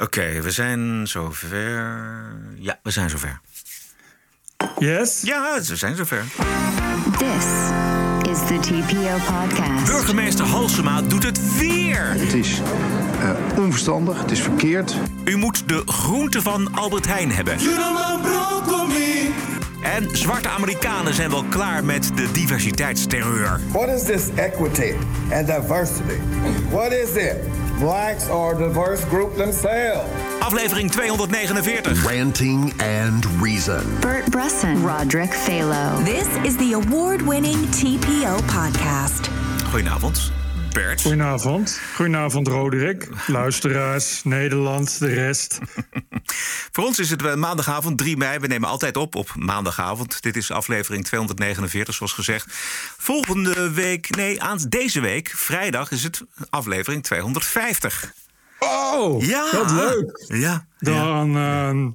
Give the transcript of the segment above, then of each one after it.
Oké, we zijn zover. Ja, we zijn zover. Yes? Ja, we zijn zover. This is the TPO podcast. Burgemeester Halsema doet het weer. Het is eh, onverstandig, het is verkeerd. U moet de groente van Albert Heijn hebben. En zwarte Amerikanen zijn wel klaar met de diversiteitsterreur. What is this equity and diversity? What is it? Blacks are a diverse group themselves. Aflevering 249. Ranting and Reason. Bert Bresson, Roderick Phalo. This is the award winning TPO podcast. Goedenavond, Bert. Goedenavond. Goedenavond, Roderick. Luisteraars, Nederland, de rest. Voor ons is het eh, maandagavond 3 mei. We nemen altijd op op maandagavond. Dit is aflevering 249, zoals gezegd. Volgende week, nee, aan deze week, vrijdag, is het aflevering 250. Oh, Ja, wat leuk. Ja. Dan, ehm,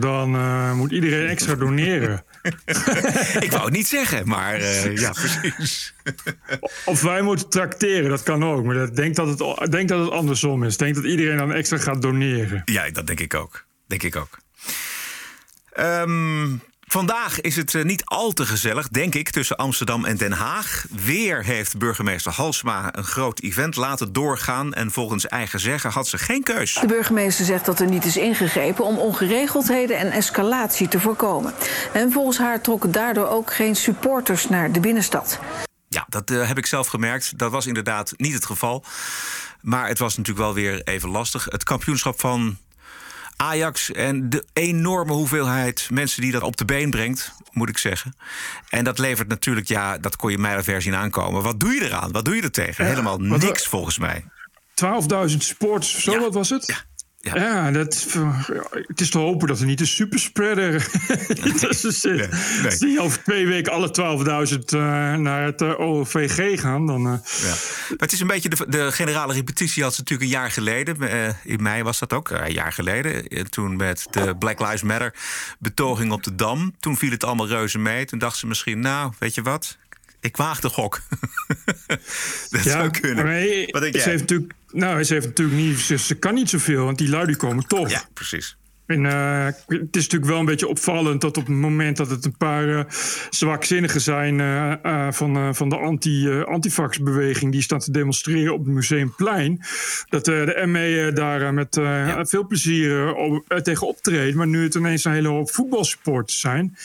dan eh, moet iedereen extra doneren. ik wou het niet zeggen, maar eh, ja, precies. Of wij moeten tracteren, dat kan ook. Maar ik denk dat het, denk dat het andersom is. Ik denk dat iedereen dan extra gaat doneren. Ja, dat denk ik ook. Denk ik ook. Ehm, vandaag is het eh, niet al te gezellig, denk ik, tussen Amsterdam en Den Haag. Weer heeft burgemeester Halsma een groot event laten doorgaan. En volgens eigen zeggen had ze geen keus. De burgemeester zegt dat er niet is ingegrepen om ongeregeldheden en escalatie te voorkomen. En volgens haar trokken daardoor ook geen supporters naar de binnenstad. Ja, dat eh, heb ik zelf gemerkt. Dat was inderdaad niet het geval. Maar het was natuurlijk wel weer even lastig. Het kampioenschap van Ajax en de enorme hoeveelheid mensen die dat op de been brengt, moet ik zeggen. En dat levert natuurlijk, ja, dat kon je mijlenver zien aankomen. Wat doe je eraan? Wat doe je er tegen? Helemaal niks volgens mij. 12.000 sports, zo Ja. wat was het? Ja, ja. Ja, dat, het is te hopen dat er niet een superspreader tussen zit. Nee, nee. Als die over twee weken alle 12.000 eh, naar het eh, OVG gaan, dan... eh, Ja. Maar het is een beetje de, de generale repetitie had ze natuurlijk een jaar geleden. in mei was dat ook, een jaar geleden. Toen met de Black Lives Matter betoging op de Dam. Toen viel het allemaal reuze mee. Toen dacht ze misschien, nou, weet je wat? Ik waag de gok. dat zou kunnen. maar hij- Wat denk ze heeft natuurlijk, nou, ze heeft natuurlijk niet, ze, ze kan niet zoveel, want die lui die komen toch. Ja, precies. En, eh, het is natuurlijk wel een beetje opvallend dat op het moment dat het een paar eh, zwakzinnigen zijn eh, van, van de anti, antifax-beweging die staan te demonstreren op het Museumplein, dat de ME daar met veel plezier op- tegen optreedt. Maar nu het ineens een hele hoop voetbalsupporters zijn,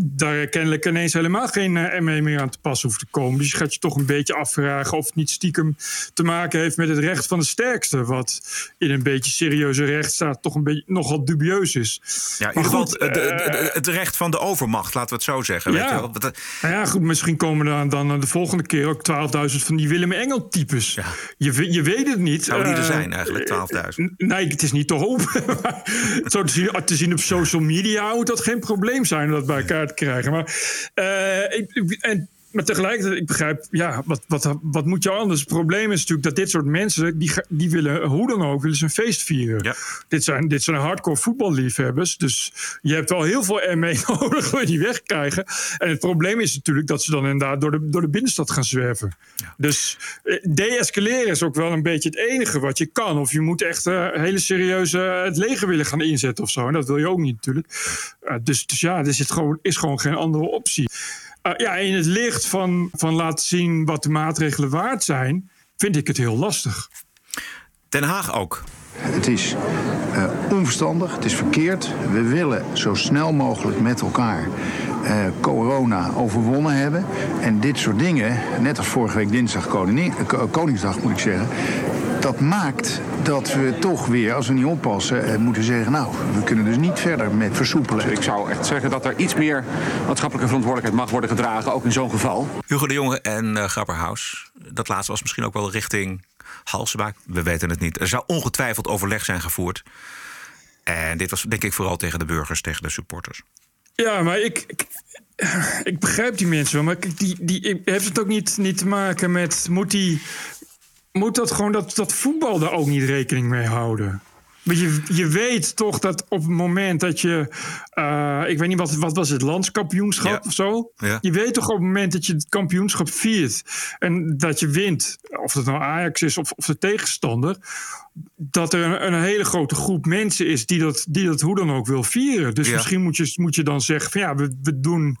daar kennelijk ineens helemaal geen ME meer aan te pas hoeft te komen. Dus je gaat je toch een beetje afvragen of het niet stiekem te maken heeft met het recht van de sterkste, wat in een beetje serieuze rechtsstaat toch een beetje nogal dubieus is. Ja, in ieder geval het- het- eh, het- recht van de overmacht, laten we het zo zeggen. Weet je Ja. wel? Eh, Nou ja, goed, misschien komen er dan de volgende keer ook 12.000 van die Willem Engel-types. Ja. Je, je weet het niet. Zou die er Eh, zijn eigenlijk, 12.000? eh, Nee, het is niet te hopen. Zo te zien, te zien op social media moet dat geen probleem zijn om dat bij elkaar te krijgen. Maar, eh, en, maar tegelijkertijd, ik begrijp, ja, wat, wat, wat moet je anders? Het probleem is natuurlijk dat dit soort mensen, die, die willen hoe dan ook, willen ze een feest vieren. Ja. Dit, zijn, dit zijn hardcore voetballiefhebbers. Dus je hebt wel heel veel ME nodig, wil je die wegkrijgen. En het probleem is natuurlijk dat ze dan inderdaad door de, door de binnenstad gaan zwerven. Dus eh, de-escaleren is ook wel een beetje het enige wat je kan. Of je moet echt eh, hele serieuze eh, het leger willen gaan inzetten of zo. En dat wil je ook niet natuurlijk. Dus, dus ja, er zit gewoon, is gewoon geen andere optie. Eh, ja, in het licht van, van laten zien wat de maatregelen waard zijn, vind ik het heel lastig. Den Haag ook. Het is eh, onverstandig, het is verkeerd. We willen zo snel mogelijk met elkaar eh, corona overwonnen hebben. En dit soort dingen, net als vorige week dinsdag Koningin- eh, Ko- Koningsdag moet ik zeggen... dat maakt dat we toch weer, als we niet oppassen, eh, moeten zeggen... nou, we kunnen dus niet verder met versoepelen. Ik zou echt zeggen dat er iets meer maatschappelijke verantwoordelijkheid mag worden gedragen, ook in zo'n geval. Hugo de Jonge en eh Grapperhaus. Dat laatste was misschien ook wel richting Halsema. We weten het niet. Er zou ongetwijfeld overleg zijn gevoerd. En dit was denk ik vooral tegen de burgers, tegen de supporters. Ja, maar ik, ik, ik begrijp die mensen wel. Maar die, die, heeft het ook niet, niet te maken met. Moet, die, moet dat gewoon dat, dat voetbal daar ook niet rekening mee houden? Maar je, je weet toch dat op het moment dat je. Uh, ik weet niet, wat, wat was het? Landskampioenschap Ja. of zo? Ja. Je weet toch op het moment dat je het kampioenschap viert. en dat je wint. of het nou Ajax is of, of de tegenstander. dat er een, een hele grote groep mensen is die dat, die dat hoe dan ook wil vieren. Dus Ja. misschien moet je, moet je dan zeggen: van ja, we, we doen.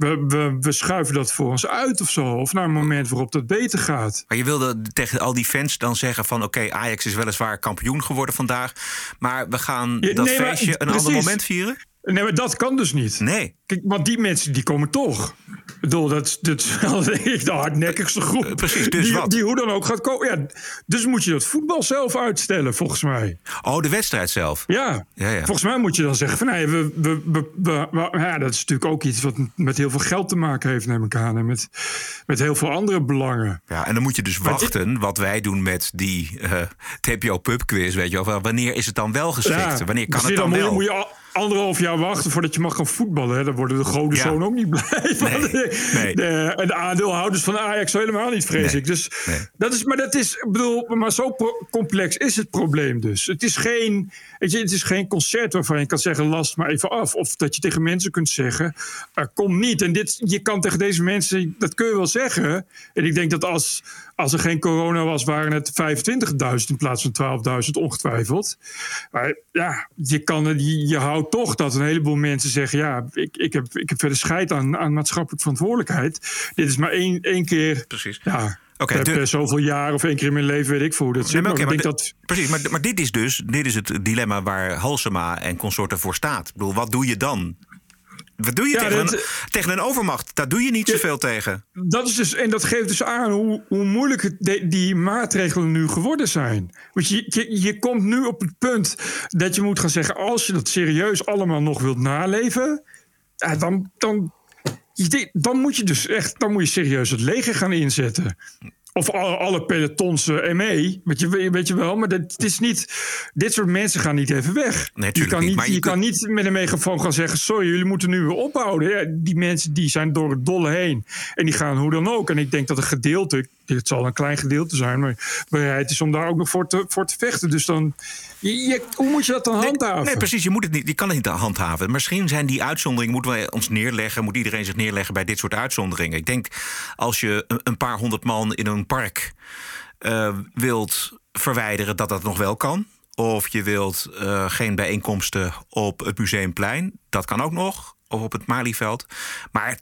We, we, we schuiven dat voor ons uit of zo. Of naar een moment waarop dat beter gaat. Maar je wilde tegen al die fans dan zeggen van... oké, Ajax is weliswaar kampioen geworden vandaag... maar we gaan Ja, dat nee, maar feestje een ander moment vieren? Nee, maar dat kan dus niet. Nee. Kijk, want die mensen die komen toch. Ik bedoel, dat, is- dat is wel ik de hardnekkigste groep. Eh, precies, dus die, wat? die hoe dan ook gaat komen. Ja, dus moet je dat voetbal zelf uitstellen, volgens mij. Oh, de wedstrijd zelf. Ja, Ja, ja. volgens mij moet je dan zeggen van... Nee, we, we, we, we- we- ja, dat is natuurlijk ook iets wat met heel veel geld te maken heeft, neem ik aan. En met, met heel veel andere belangen. Ja, en dan moet je dus Maar dit- wachten, wat wij doen met die eh, TPO Pub Quiz, weet je wel. Wanneer is het dan wel geschikt? Wanneer kan dus het dan wel? moet je al- anderhalf jaar wachten voordat je mag gaan voetballen. Hè? Dan worden de goden Ja. zoon ook niet blij. Nee, nee. De, en de aandeelhouders van Ajax helemaal niet, vrees Nee, ik. Dus dat is, maar dat is, ik bedoel, maar zo complex is het probleem dus. Het is geen, weet je, het is geen concert waarvan je kan zeggen, last maar even af. Of dat je tegen mensen kunt zeggen, eh, kom niet. En dit, je kan tegen deze mensen, dat kun je wel zeggen. En ik denk dat als, als er geen corona was, waren het 25.000 in plaats van 12.000 ongetwijfeld. Maar ja, je, kan, je, je houdt toch dat een heleboel mensen zeggen... ja, ik, ik, heb, ik heb verder scheid aan, aan maatschappelijke verantwoordelijkheid. Dit is maar één, één keer... Precies. Ja, Oké, de- zoveel jaar of één keer in mijn leven, weet ik veel hoe dat Nee, zit. maar Maar ik maar dat... Precies, maar, maar dit is dus dit is het dilemma waar Halsema en consorten voor staat. Ik bedoel, wat doe je dan? Wat doe je Ja, tegen, dat- een, tegen een overmacht? Daar doe je niet zoveel tegen. Dat is dus, en dat geeft dus aan hoe, hoe moeilijk het de- die maatregelen nu geworden zijn. Want je, je, je komt nu op het punt dat je moet gaan zeggen: als je dat serieus allemaal nog wilt naleven, ja, dan, dan, dan moet je dus echt dan moet je serieus het leger gaan inzetten. Of alle, alle pelotons eh, ME, weet je, weet je wel. Maar dat, het is niet, dit soort mensen gaan niet even weg. Nee, je kan niet, niet, maar je kan niet met een megafoon gaan zeggen... sorry, jullie moeten nu weer ophouden. Ja, die mensen die zijn door het dolle heen. En die gaan hoe dan ook. En ik denk dat een gedeelte, dit zal een klein gedeelte zijn... maar bereid is om daar ook nog voor te, voor te vechten. Dus dan, je, je- hoe moet je dat dan handhaven? Nee, precies. Je, moet het niet, je kan het niet handhaven. Misschien zijn die uitzonderingen, moeten we ons neerleggen, moet iedereen zich neerleggen bij dit soort uitzonderingen. Ik denk als je een, een paar honderd man in een park eh, wilt verwijderen, dat dat nog wel kan. Of je wilt eh, geen bijeenkomsten op het museumplein, dat kan ook nog. Of op het Malieveld. Maar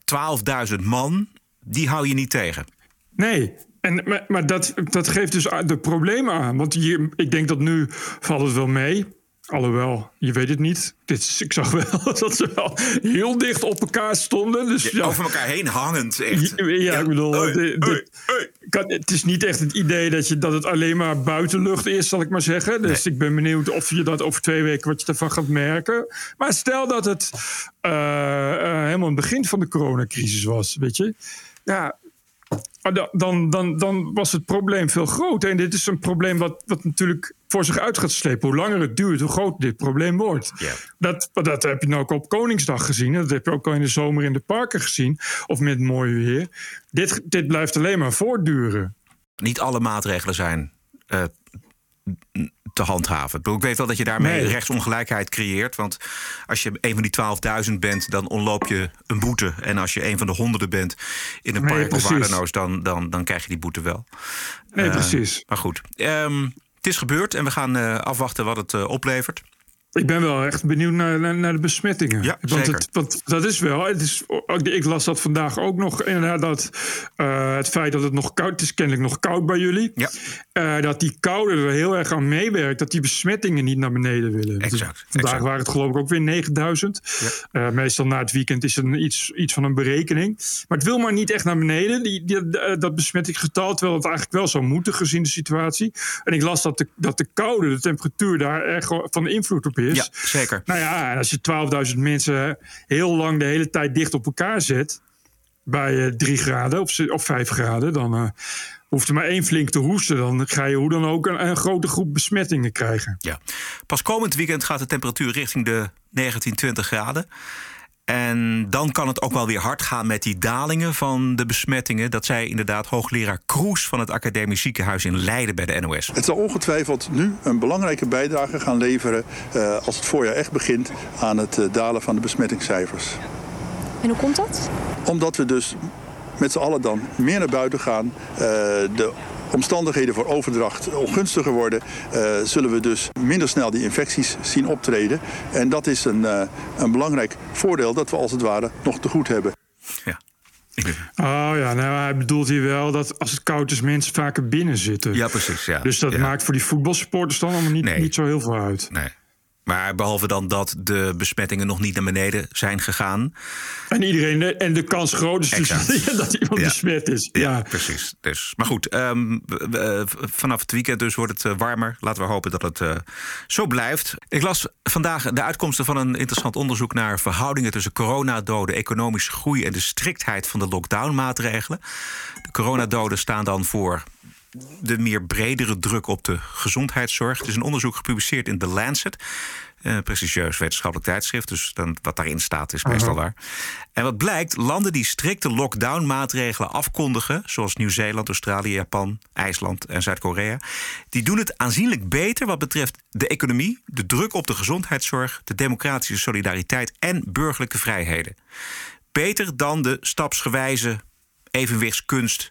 12.000 man, die hou je niet tegen. Nee, en, maar, maar dat, dat geeft dus de problemen aan. Want ik denk dat nu valt het wel mee. Alhoewel, je weet het niet. Dit is, ik zag wel dat ze wel heel dicht op elkaar stonden. Dus ja, Over elkaar heen hangend, echt. Ja, ja, ik bedoel, dit- kan- het is niet echt het idee dat, je, dat het alleen maar buitenlucht is, zal ik maar zeggen. Dus ik ben benieuwd of je dat over twee weken wat je ervan gaat merken. Maar stel dat het eh, eh, helemaal het begin van de coronacrisis was, weet je. Ja, ah, da- dan, dan, dan was het probleem veel groter. En dit is een probleem wat, wat natuurlijk voor zich uit gaat slepen. Hoe langer het duurt, hoe groter dit probleem wordt. Dat, dat heb je nou ook op Koningsdag gezien. Dat heb je ook al in de zomer in de parken gezien. Of met mooi weer. Dit, dit blijft alleen maar voortduren. niet alle maatregelen zijn eh, te handhaven. Ik weet wel dat je daarmee Nee. rechtsongelijkheid creëert. Want als je een van die 12.000 bent, dan onloop je een boete. En als je een van de honderden bent in een Nee, park of waar dan ook, dan, dan, dan krijg je die boete wel. Nee, Eh, precies. Maar goed, Ehm, het is gebeurd en we gaan eh, afwachten wat het eh, oplevert. Ik ben wel echt benieuwd naar, naar, naar de besmettingen. Ja, want, zeker. het, want dat is wel. Het is, ik las dat vandaag ook nog. Inderdaad, dat, eh, het feit dat het nog koud het is, kennelijk nog koud bij jullie. Ja. Eh, dat die koude er heel erg aan meewerkt. Dat die besmettingen niet naar beneden willen. Exact, Dus vandaag exact. waren het geloof ik ook weer 9000. Eh, meestal na het weekend is er een iets, iets van een berekening. Maar het wil maar niet echt naar beneden. Die, die, dat besmettingsgetal. Terwijl het eigenlijk wel zou moeten gezien de situatie. En ik las dat de, dat de koude, de temperatuur daar erg van invloed op is. Ja, zeker. Nou ja, als je 12.000 mensen heel lang de hele tijd dicht op elkaar zet. bij eh, 3 graden of, ze- of 5 graden. dan eh, hoeft er maar één flink te hoesten. Dan ga je hoe dan ook een, een grote groep besmettingen krijgen. Ja. Pas komend weekend gaat de temperatuur richting de 19, 20 graden. En dan kan het ook wel weer hard gaan met die dalingen van de besmettingen. Dat zei inderdaad hoogleraar Kroes van het Academisch Ziekenhuis in Leiden bij de NOS. Het zal ongetwijfeld nu een belangrijke bijdrage gaan leveren uh, als het voorjaar echt begint aan het uh, dalen van de besmettingscijfers. En hoe komt dat? Omdat we dus met z'n allen dan meer naar buiten gaan. Uh, de omstandigheden voor overdracht ongunstiger worden, uh, zullen we dus minder snel die infecties zien optreden. En dat is een, uh, een belangrijk voordeel dat we als het ware nog te goed hebben. Ja. Oh ja, nou, hij bedoelt hier wel dat als het koud is, mensen vaker binnen zitten. Ja, precies. Ja. Dus dat ja. maakt voor die voetbalsupporters dan allemaal niet, Nee. niet zo heel veel uit. Nee. Maar behalve dan dat de besmettingen nog niet naar beneden zijn gegaan. En iedereen, en de kans groot is dus dat iemand Ja. besmet is. Ja, Ja. precies. Dus, maar goed, ehm, eh, vanaf het weekend dus wordt het eh, warmer. Laten we hopen dat het eh, zo blijft. Ik las vandaag de uitkomsten van een interessant onderzoek naar verhoudingen tussen coronadoden, economische groei en de striktheid van de lockdown-maatregelen. De coronadoden staan dan voor de meer bredere druk op de gezondheidszorg. Het is een onderzoek gepubliceerd in The Lancet. Een prestigieus wetenschappelijk tijdschrift. Dus dan, wat daarin staat is meestal waar. En wat blijkt, landen die strikte lockdown-maatregelen afkondigen... zoals Nieuw-Zeeland, Australië, Japan, IJsland en Zuid-Korea... die doen het aanzienlijk beter wat betreft de economie... de druk op de gezondheidszorg, de democratische solidariteit... en burgerlijke vrijheden. Beter dan de stapsgewijze evenwichtskunst...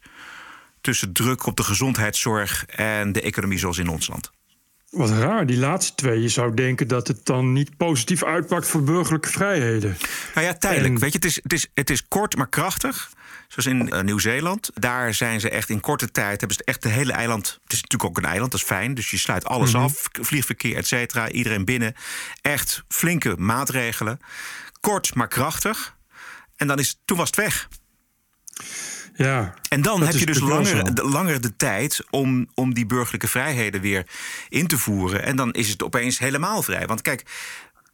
tussen druk op de gezondheidszorg en de economie zoals in ons land. Wat raar, die laatste twee. Je zou denken dat het dan niet positief uitpakt voor burgerlijke vrijheden. Nou ja, tijdelijk. En- Weet je, het is, het, is, het is kort, maar krachtig. Zoals in eh, Nieuw-Zeeland. Daar zijn ze echt in korte tijd. Hebben ze echt de hele eiland. Het is natuurlijk ook een eiland, dat is fijn. Dus je sluit alles Mhm. af. Vliegverkeer, et cetera. Iedereen binnen. Echt flinke maatregelen. Kort, maar krachtig. En dan is, toen was het weg. Ja. En dan heb je dus langer, de, langer de tijd om, om die burgerlijke vrijheden weer in te voeren. En dan is het opeens helemaal vrij. Want kijk,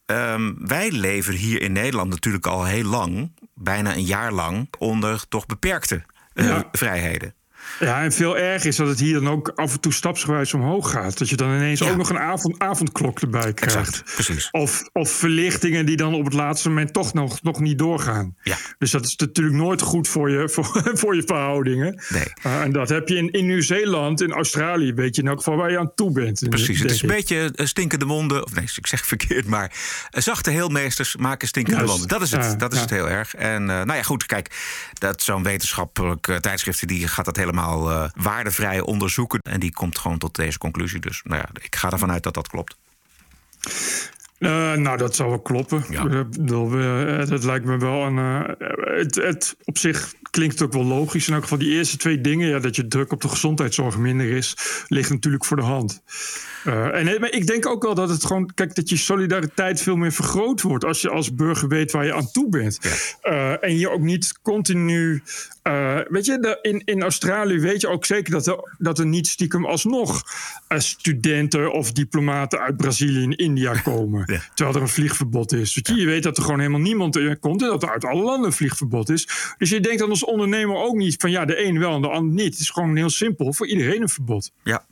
ehm, wij leven hier in Nederland natuurlijk al heel lang, bijna een jaar lang, onder toch beperkte eh, Ja. vrijheden. Ja, en veel erg is dat het hier dan ook af en toe stapsgewijs omhoog gaat. Dat je dan ineens Ja. ook nog een avond, avondklok erbij krijgt. Exact, precies. Of, of verlichtingen die dan op het laatste moment toch nog, nog niet doorgaan. Ja. Dus dat is natuurlijk nooit goed voor je, voor, voor je verhoudingen. Nee. Uh, en dat heb je in, in Nieuw-Zeeland, in Australië, weet je in elk geval waar je aan toe bent. Precies, het is een beetje eh, stinkende monden. Of nee, ik zeg verkeerd, maar eh, zachte heelmeesters maken stinkende Juist, monden. Dat is het, ja, dat is ja. het heel erg. En eh, nou ja, goed, kijk, dat zo'n wetenschappelijk eh, tijdschrift die gaat dat helemaal eh, waardevrij onderzoeken. En die komt gewoon tot deze conclusie. Dus nou ja, ik ga ervan uit dat dat klopt. Eh, nou, dat zou wel kloppen. Ja. Bedoel, eh, dat lijkt me wel een. het, het, op zich klinkt het ook wel logisch. In elk geval, die eerste twee dingen, ja, dat je druk op de gezondheidszorg minder is, ligt natuurlijk voor de hand. Eh, en maar ik denk ook wel dat het gewoon, kijk, dat je solidariteit veel meer vergroot wordt als je als burger weet waar je aan toe bent. Eh, en je ook niet continu. eh, weet je, de, in, in Australië weet je ook zeker dat er, dat er niet stiekem alsnog eh, studenten of diplomaten uit Brazilië en India komen. Ja. Terwijl er een vliegverbod is. Je, je weet dat er gewoon helemaal niemand eh, komt en dat er uit alle landen een vliegverbod is. Dus je denkt dan als ondernemer ook niet van ja, de een wel en de ander niet. Het is gewoon heel simpel voor iedereen een verbod. Ja.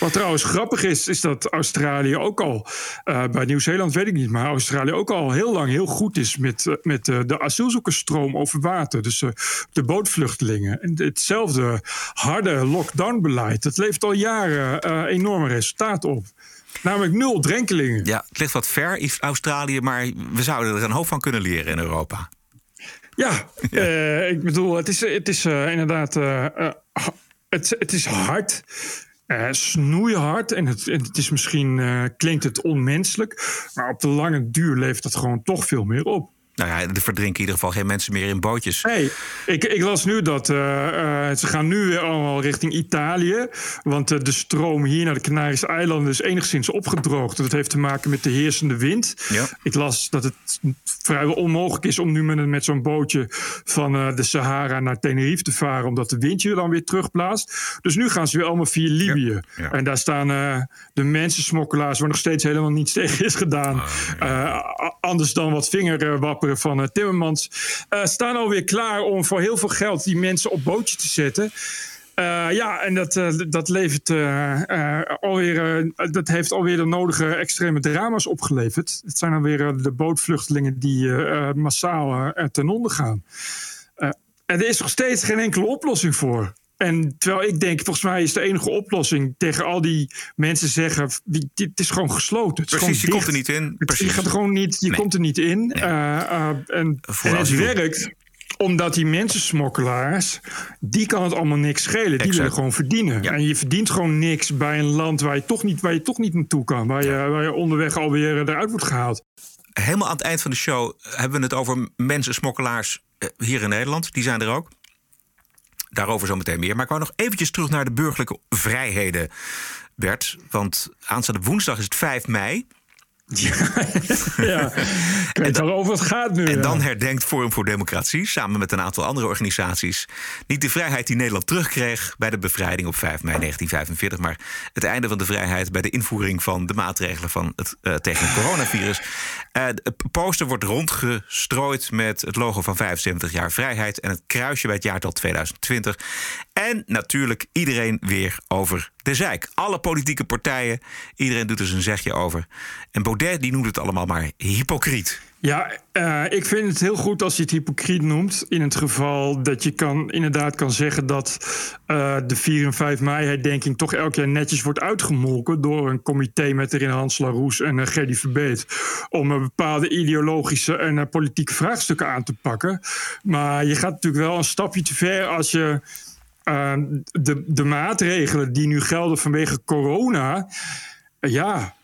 Wat trouwens grappig is, is dat Australië ook al, eh, bij Nieuw-Zeeland weet ik niet, maar Australië ook al heel lang heel goed is met, eh, met eh, de asielzoekersstroom over water. Dus de bootvluchtelingen. En hetzelfde harde lockdown-beleid, dat levert al jaren enorme resultaten op. Namelijk nul drenkelingen. ja, het ligt wat ver, Australië, maar we zouden er een hoop van kunnen leren in Europa. Ja, eh, ik bedoel, het is, het is inderdaad. het, het is hard. Eh snoeihard. En het, het is misschien. eh, klinkt het onmenselijk. Maar op de lange duur levert het gewoon toch veel meer op. Nou ja, er verdrinken in ieder geval geen mensen meer in bootjes. Hey, ik, ik las nu dat eh, eh, ze gaan nu weer allemaal richting Italië. Want eh, de stroom hier naar de Canarische eilanden is enigszins opgedroogd. Dat heeft te maken met de heersende wind. Ja. Ik las dat het vrijwel onmogelijk is om nu met, met zo'n bootje van de Sahara naar Tenerife te varen. Omdat de wind je dan weer terugblaast. Dus nu gaan ze weer allemaal via Libië. ja. En daar staan de mensensmokkelaars waar nog steeds helemaal niets tegen is gedaan. Eh, a- anders dan wat van eh, Timmermans. eh, staan alweer klaar om voor heel veel geld die mensen op bootje te zetten. Uh, ja, en dat, dat levert uh, alweer, dat heeft alweer de nodige extreme drama's opgeleverd. Het zijn alweer de bootvluchtelingen die massaal ten onder gaan. er is nog steeds geen enkele oplossing voor. En terwijl ik denk, volgens mij is de enige oplossing tegen al die mensen zeggen: dit is gewoon gesloten. Het is Precies, gewoon je komt er niet in. Precies. Je, gaat er gewoon niet, je komt er niet in. Nee. en, en het werkt omdat die mensensmokkelaars, die kan het allemaal niks schelen. Die willen gewoon verdienen. Ja. En je verdient gewoon niks bij een land waar je toch niet, waar je toch niet naartoe kan. Waar je, waar je onderweg alweer eruit wordt gehaald. Helemaal aan het eind van de show hebben we het over mensensmokkelaars hier in Nederland. Die zijn er ook. Daarover zometeen meer. Maar ik wou nog eventjes terug naar de burgerlijke vrijheden, Bert. Want aanstaande woensdag is het 5 mei. Ja, ja. ik weet waarover het gaat nu. En dan herdenkt Forum voor Democratie samen met een aantal andere organisaties niet de vrijheid die Nederland terugkreeg bij de bevrijding op 5 mei 1945, maar het einde van de vrijheid bij de invoering van de maatregelen van het, uh, tegen het coronavirus. Uh, het poster wordt rondgestrooid met het logo van 75 jaar vrijheid en het kruisje bij het jaartal 2020. En natuurlijk iedereen weer over de zeik. Alle politieke partijen, iedereen doet er zijn zegje over. En Die noemt het allemaal maar hypocriet. Ja, uh, ik vind het heel goed als je het hypocriet noemt. In het geval dat je kan, inderdaad kan zeggen dat uh, de 4 en 5 mei herdenking toch elk jaar netjes wordt uitgemolken door een comité met erin Hans Laroes en uh, Gerdy Verbeet. Om een bepaalde ideologische en politieke vraagstukken aan te pakken. Maar je gaat natuurlijk wel een stapje te ver als je uh, de, de maatregelen die nu gelden vanwege corona. ja,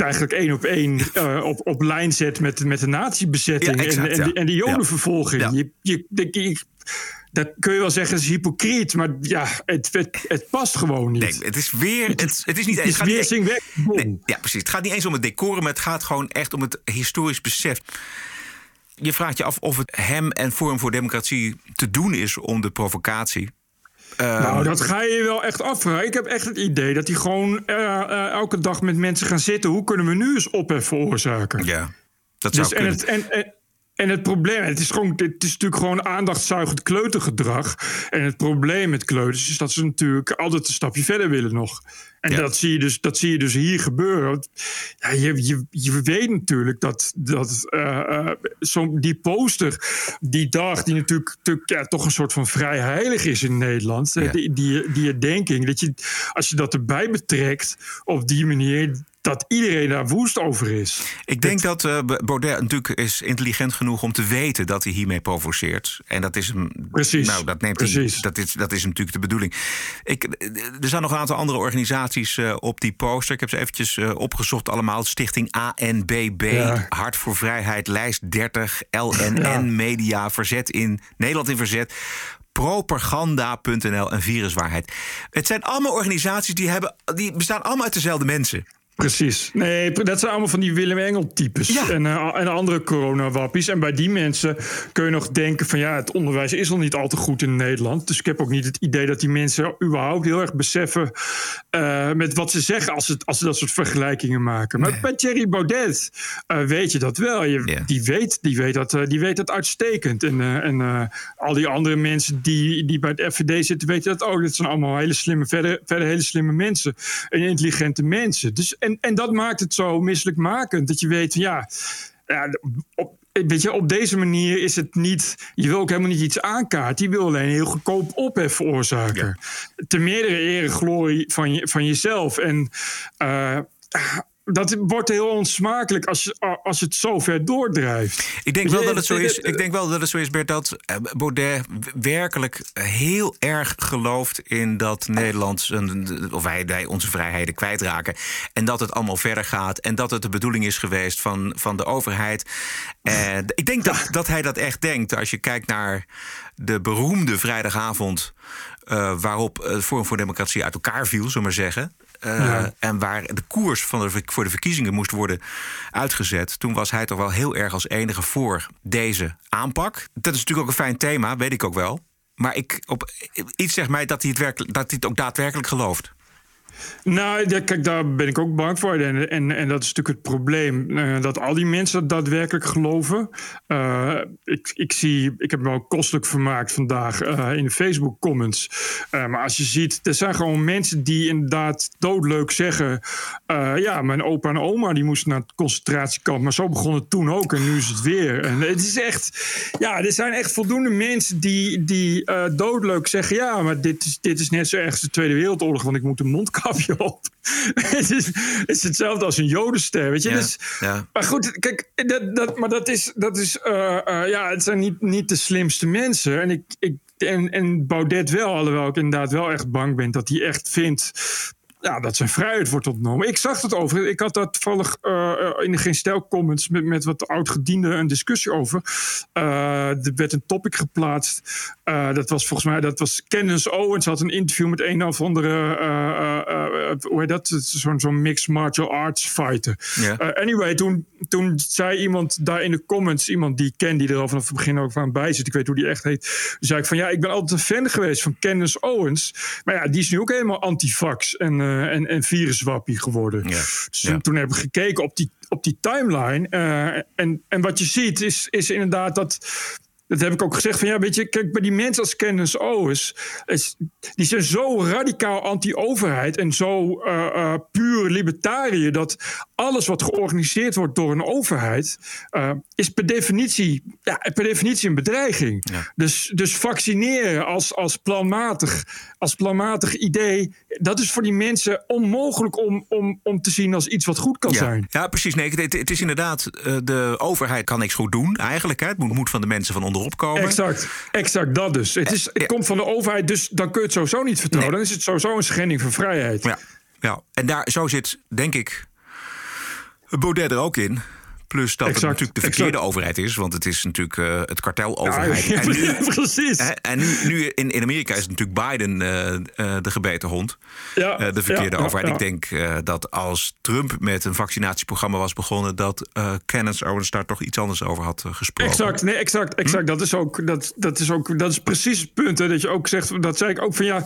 eigenlijk één op één uh, op, op lijn zet met, met de ja, exact, en, en, ja. en, de jodenvervolging. Ja. Je, je, dat kun je wel zeggen, is hypocriet, maar ja, het, het, het past gewoon niet. Nee, het is weer. Het, het is niet eens. Het is weer weg. Nee, ja, precies. Het gaat niet eens om het decorum, maar het gaat gewoon echt om het historisch besef. Je vraagt je af of het hem en Forum voor Democratie te doen is om de provocatie nou, dat ga je wel echt afvragen. Ik heb echt het idee dat hij gewoon uh, uh, elke dag met mensen gaan zitten. Hoe kunnen we nu eens ophef veroorzaken? Ja, dat zou dus, en, het, en, en, en het probleem, het is, gewoon, het is natuurlijk gewoon aandachtzuigend kleutergedrag. En het probleem met kleuters is dat ze natuurlijk altijd een stapje verder willen nog. En ja. dat, zie je dus, dat zie je dus hier gebeuren. Ja, je, je, je weet natuurlijk dat, dat uh, uh, zo, die poster, die dag, die natuurlijk, natuurlijk ja, toch een soort van vrij heilig is in Nederland. Ja. Die, die, die herdenking, dat je, als je dat erbij betrekt op die manier, dat iedereen daar woest over is. Ik denk dat uh, Baudet natuurlijk is intelligent genoeg om te weten dat hij hiermee provoceert. En dat is hem. Precies. Nou, dat neemt Precies. Hij, dat, is, dat is natuurlijk de bedoeling. Ik, er zijn nog een aantal andere organisaties uh, op die poster. Ik heb ze eventjes uh, opgezocht allemaal. Stichting ANBB, ja. Hart voor Vrijheid, Lijst 30, LNN ja. Media, Verzet in Nederland in Verzet propaganda.nl en viruswaarheid. Het zijn allemaal organisaties die, hebben, die bestaan allemaal uit dezelfde mensen. Precies. Nee, dat zijn allemaal van die Willem Engel-types. Ja. En, uh, en andere coronawappies. En bij die mensen kun je nog denken van... ja, het onderwijs is al niet al te goed in Nederland. Dus ik heb ook niet het idee dat die mensen überhaupt heel erg beseffen... Uh, met wat ze zeggen als ze, als ze dat soort vergelijkingen maken. Maar nee. bij Thierry Baudet uh, weet je dat wel. Je, yeah. die, weet, die, weet dat, die weet dat uitstekend. En, en al die andere mensen die, die bij het FVD zitten... weten dat ook. Dat zijn allemaal hele slimme, verder, verder hele slimme mensen. En intelligente mensen. Dus... En, en dat maakt het zo misselijkmakend. Dat je weet, ja, ja op, weet je, op deze manier is het niet. Je wil ook helemaal niet iets aankaarten. Je wil alleen heel goedkoop ophef veroorzaken. Ja. Te meerdere ere glorie van, je, van jezelf. En. Uh, dat wordt heel onsmakelijk als, als het zo ver doordrijft. Ik denk wel dat het zo is, ik denk wel dat het zo is Bert, dat Baudet werkelijk heel erg gelooft in dat Nederland, of wij, wij onze vrijheden kwijtraken. En dat het allemaal verder gaat. En dat het de bedoeling is geweest van, van de overheid. En ik denk dat, dat hij dat echt denkt. Als je kijkt naar de beroemde vrijdagavond. Uh, waarop het Forum voor Democratie uit elkaar viel, zullen we maar zeggen. Uh, ja. En waar de koers van de, voor de verkiezingen moest worden uitgezet. Toen was hij toch wel heel erg als enige voor deze aanpak. Dat is natuurlijk ook een fijn thema, weet ik ook wel. Maar ik, op, iets zegt mij dat hij, het werkelijk, dat hij het ook daadwerkelijk gelooft. Nou, kijk, daar ben ik ook bang voor. En, en, en dat is natuurlijk het probleem. eh, dat al die mensen dat daadwerkelijk geloven. Eh, ik, ik, zie, ik heb me ook kostelijk vermaakt vandaag eh, in de Facebook-comments. Eh, maar als je ziet, er zijn gewoon mensen die inderdaad doodleuk zeggen... ja, mijn opa en oma die moesten naar het concentratiekamp. Maar zo begon het toen ook en nu is het weer. En het is echt... Ja, er zijn echt voldoende mensen die, die doodleuk zeggen... ja, maar dit is, dit is net zo erg als de Tweede Wereldoorlog... want ik moet op. het, is, het is hetzelfde als een jodenster, weet je. Ja, Dus, ja. maar goed, kijk, dat, dat, maar dat is, dat is eh, eh, ja, het zijn niet, niet de slimste mensen. En, ik, ik, en, en Baudet wel, alhoewel ik inderdaad wel echt bang ben dat hij echt vindt ja, dat zijn vrijheid wordt ontnomen. Ik zag het over. Ik had daar toevallig eh, eh, in de Geen Stijl comments met, met wat oud-gedienden een discussie over. Eh, er werd een topic geplaatst. Dat was volgens mij, dat was Candace Owens had een interview met een of andere, hoe heet dat? Zo'n zo'n mixed martial arts fighter. Anyway, toen, toen zei iemand daar in de comments, iemand die ik ken, die er al vanaf het begin ook van bij zit, ik weet hoe die echt heet, zei ik van ja, ik ben altijd een fan geweest van Candace Owens. Maar ja, die is nu ook helemaal antivax en, eh en, en viruswappie geworden. Dus Ja. toen heb ik gekeken op die, op die timeline. eh, en, en wat je ziet is, is inderdaad dat. Dat heb ik ook gezegd van ja, weet je, kijk, bij die mensen als Candace Owens, is, die zijn zo radicaal anti-overheid en zo eh, eh, puur libertariër dat alles wat georganiseerd wordt door een overheid eh, is per definitie, ja, per definitie een bedreiging. Dus, dus vaccineren als, als, planmatig, als planmatig idee, dat is voor die mensen onmogelijk om, om, om te zien als iets wat goed kan Ja. zijn. Ja, precies. Nee, het, het is inderdaad, de overheid kan niks goed doen eigenlijk. Hè. Het moet, moet van de mensen van onderop komen. Exact, exact dat dus. Het, is, het komt van de overheid, dus dan kun je het sowieso niet vertrouwen. Dan is het sowieso een schending van vrijheid. Ja, ja. en daar, zo zit, denk ik, Baudet er ook in. Plus dat Exact, het natuurlijk de verkeerde exact. overheid is. Want het is natuurlijk eh, het karteloverheid. Ja, en nu, precies. en nu, nu in, in Amerika is natuurlijk Biden eh, eh, de gebeten hond. Ja, de verkeerde overheid. Ik denk dat als Trump met een vaccinatieprogramma was begonnen... dat eh Kenneth Owens daar toch iets anders over had gesproken. Exact, nee, exact, exact. Dat, is ook, dat, dat, is ook, dat is precies het punt. Hè, dat je ook zegt, dat zei ik ook van ja.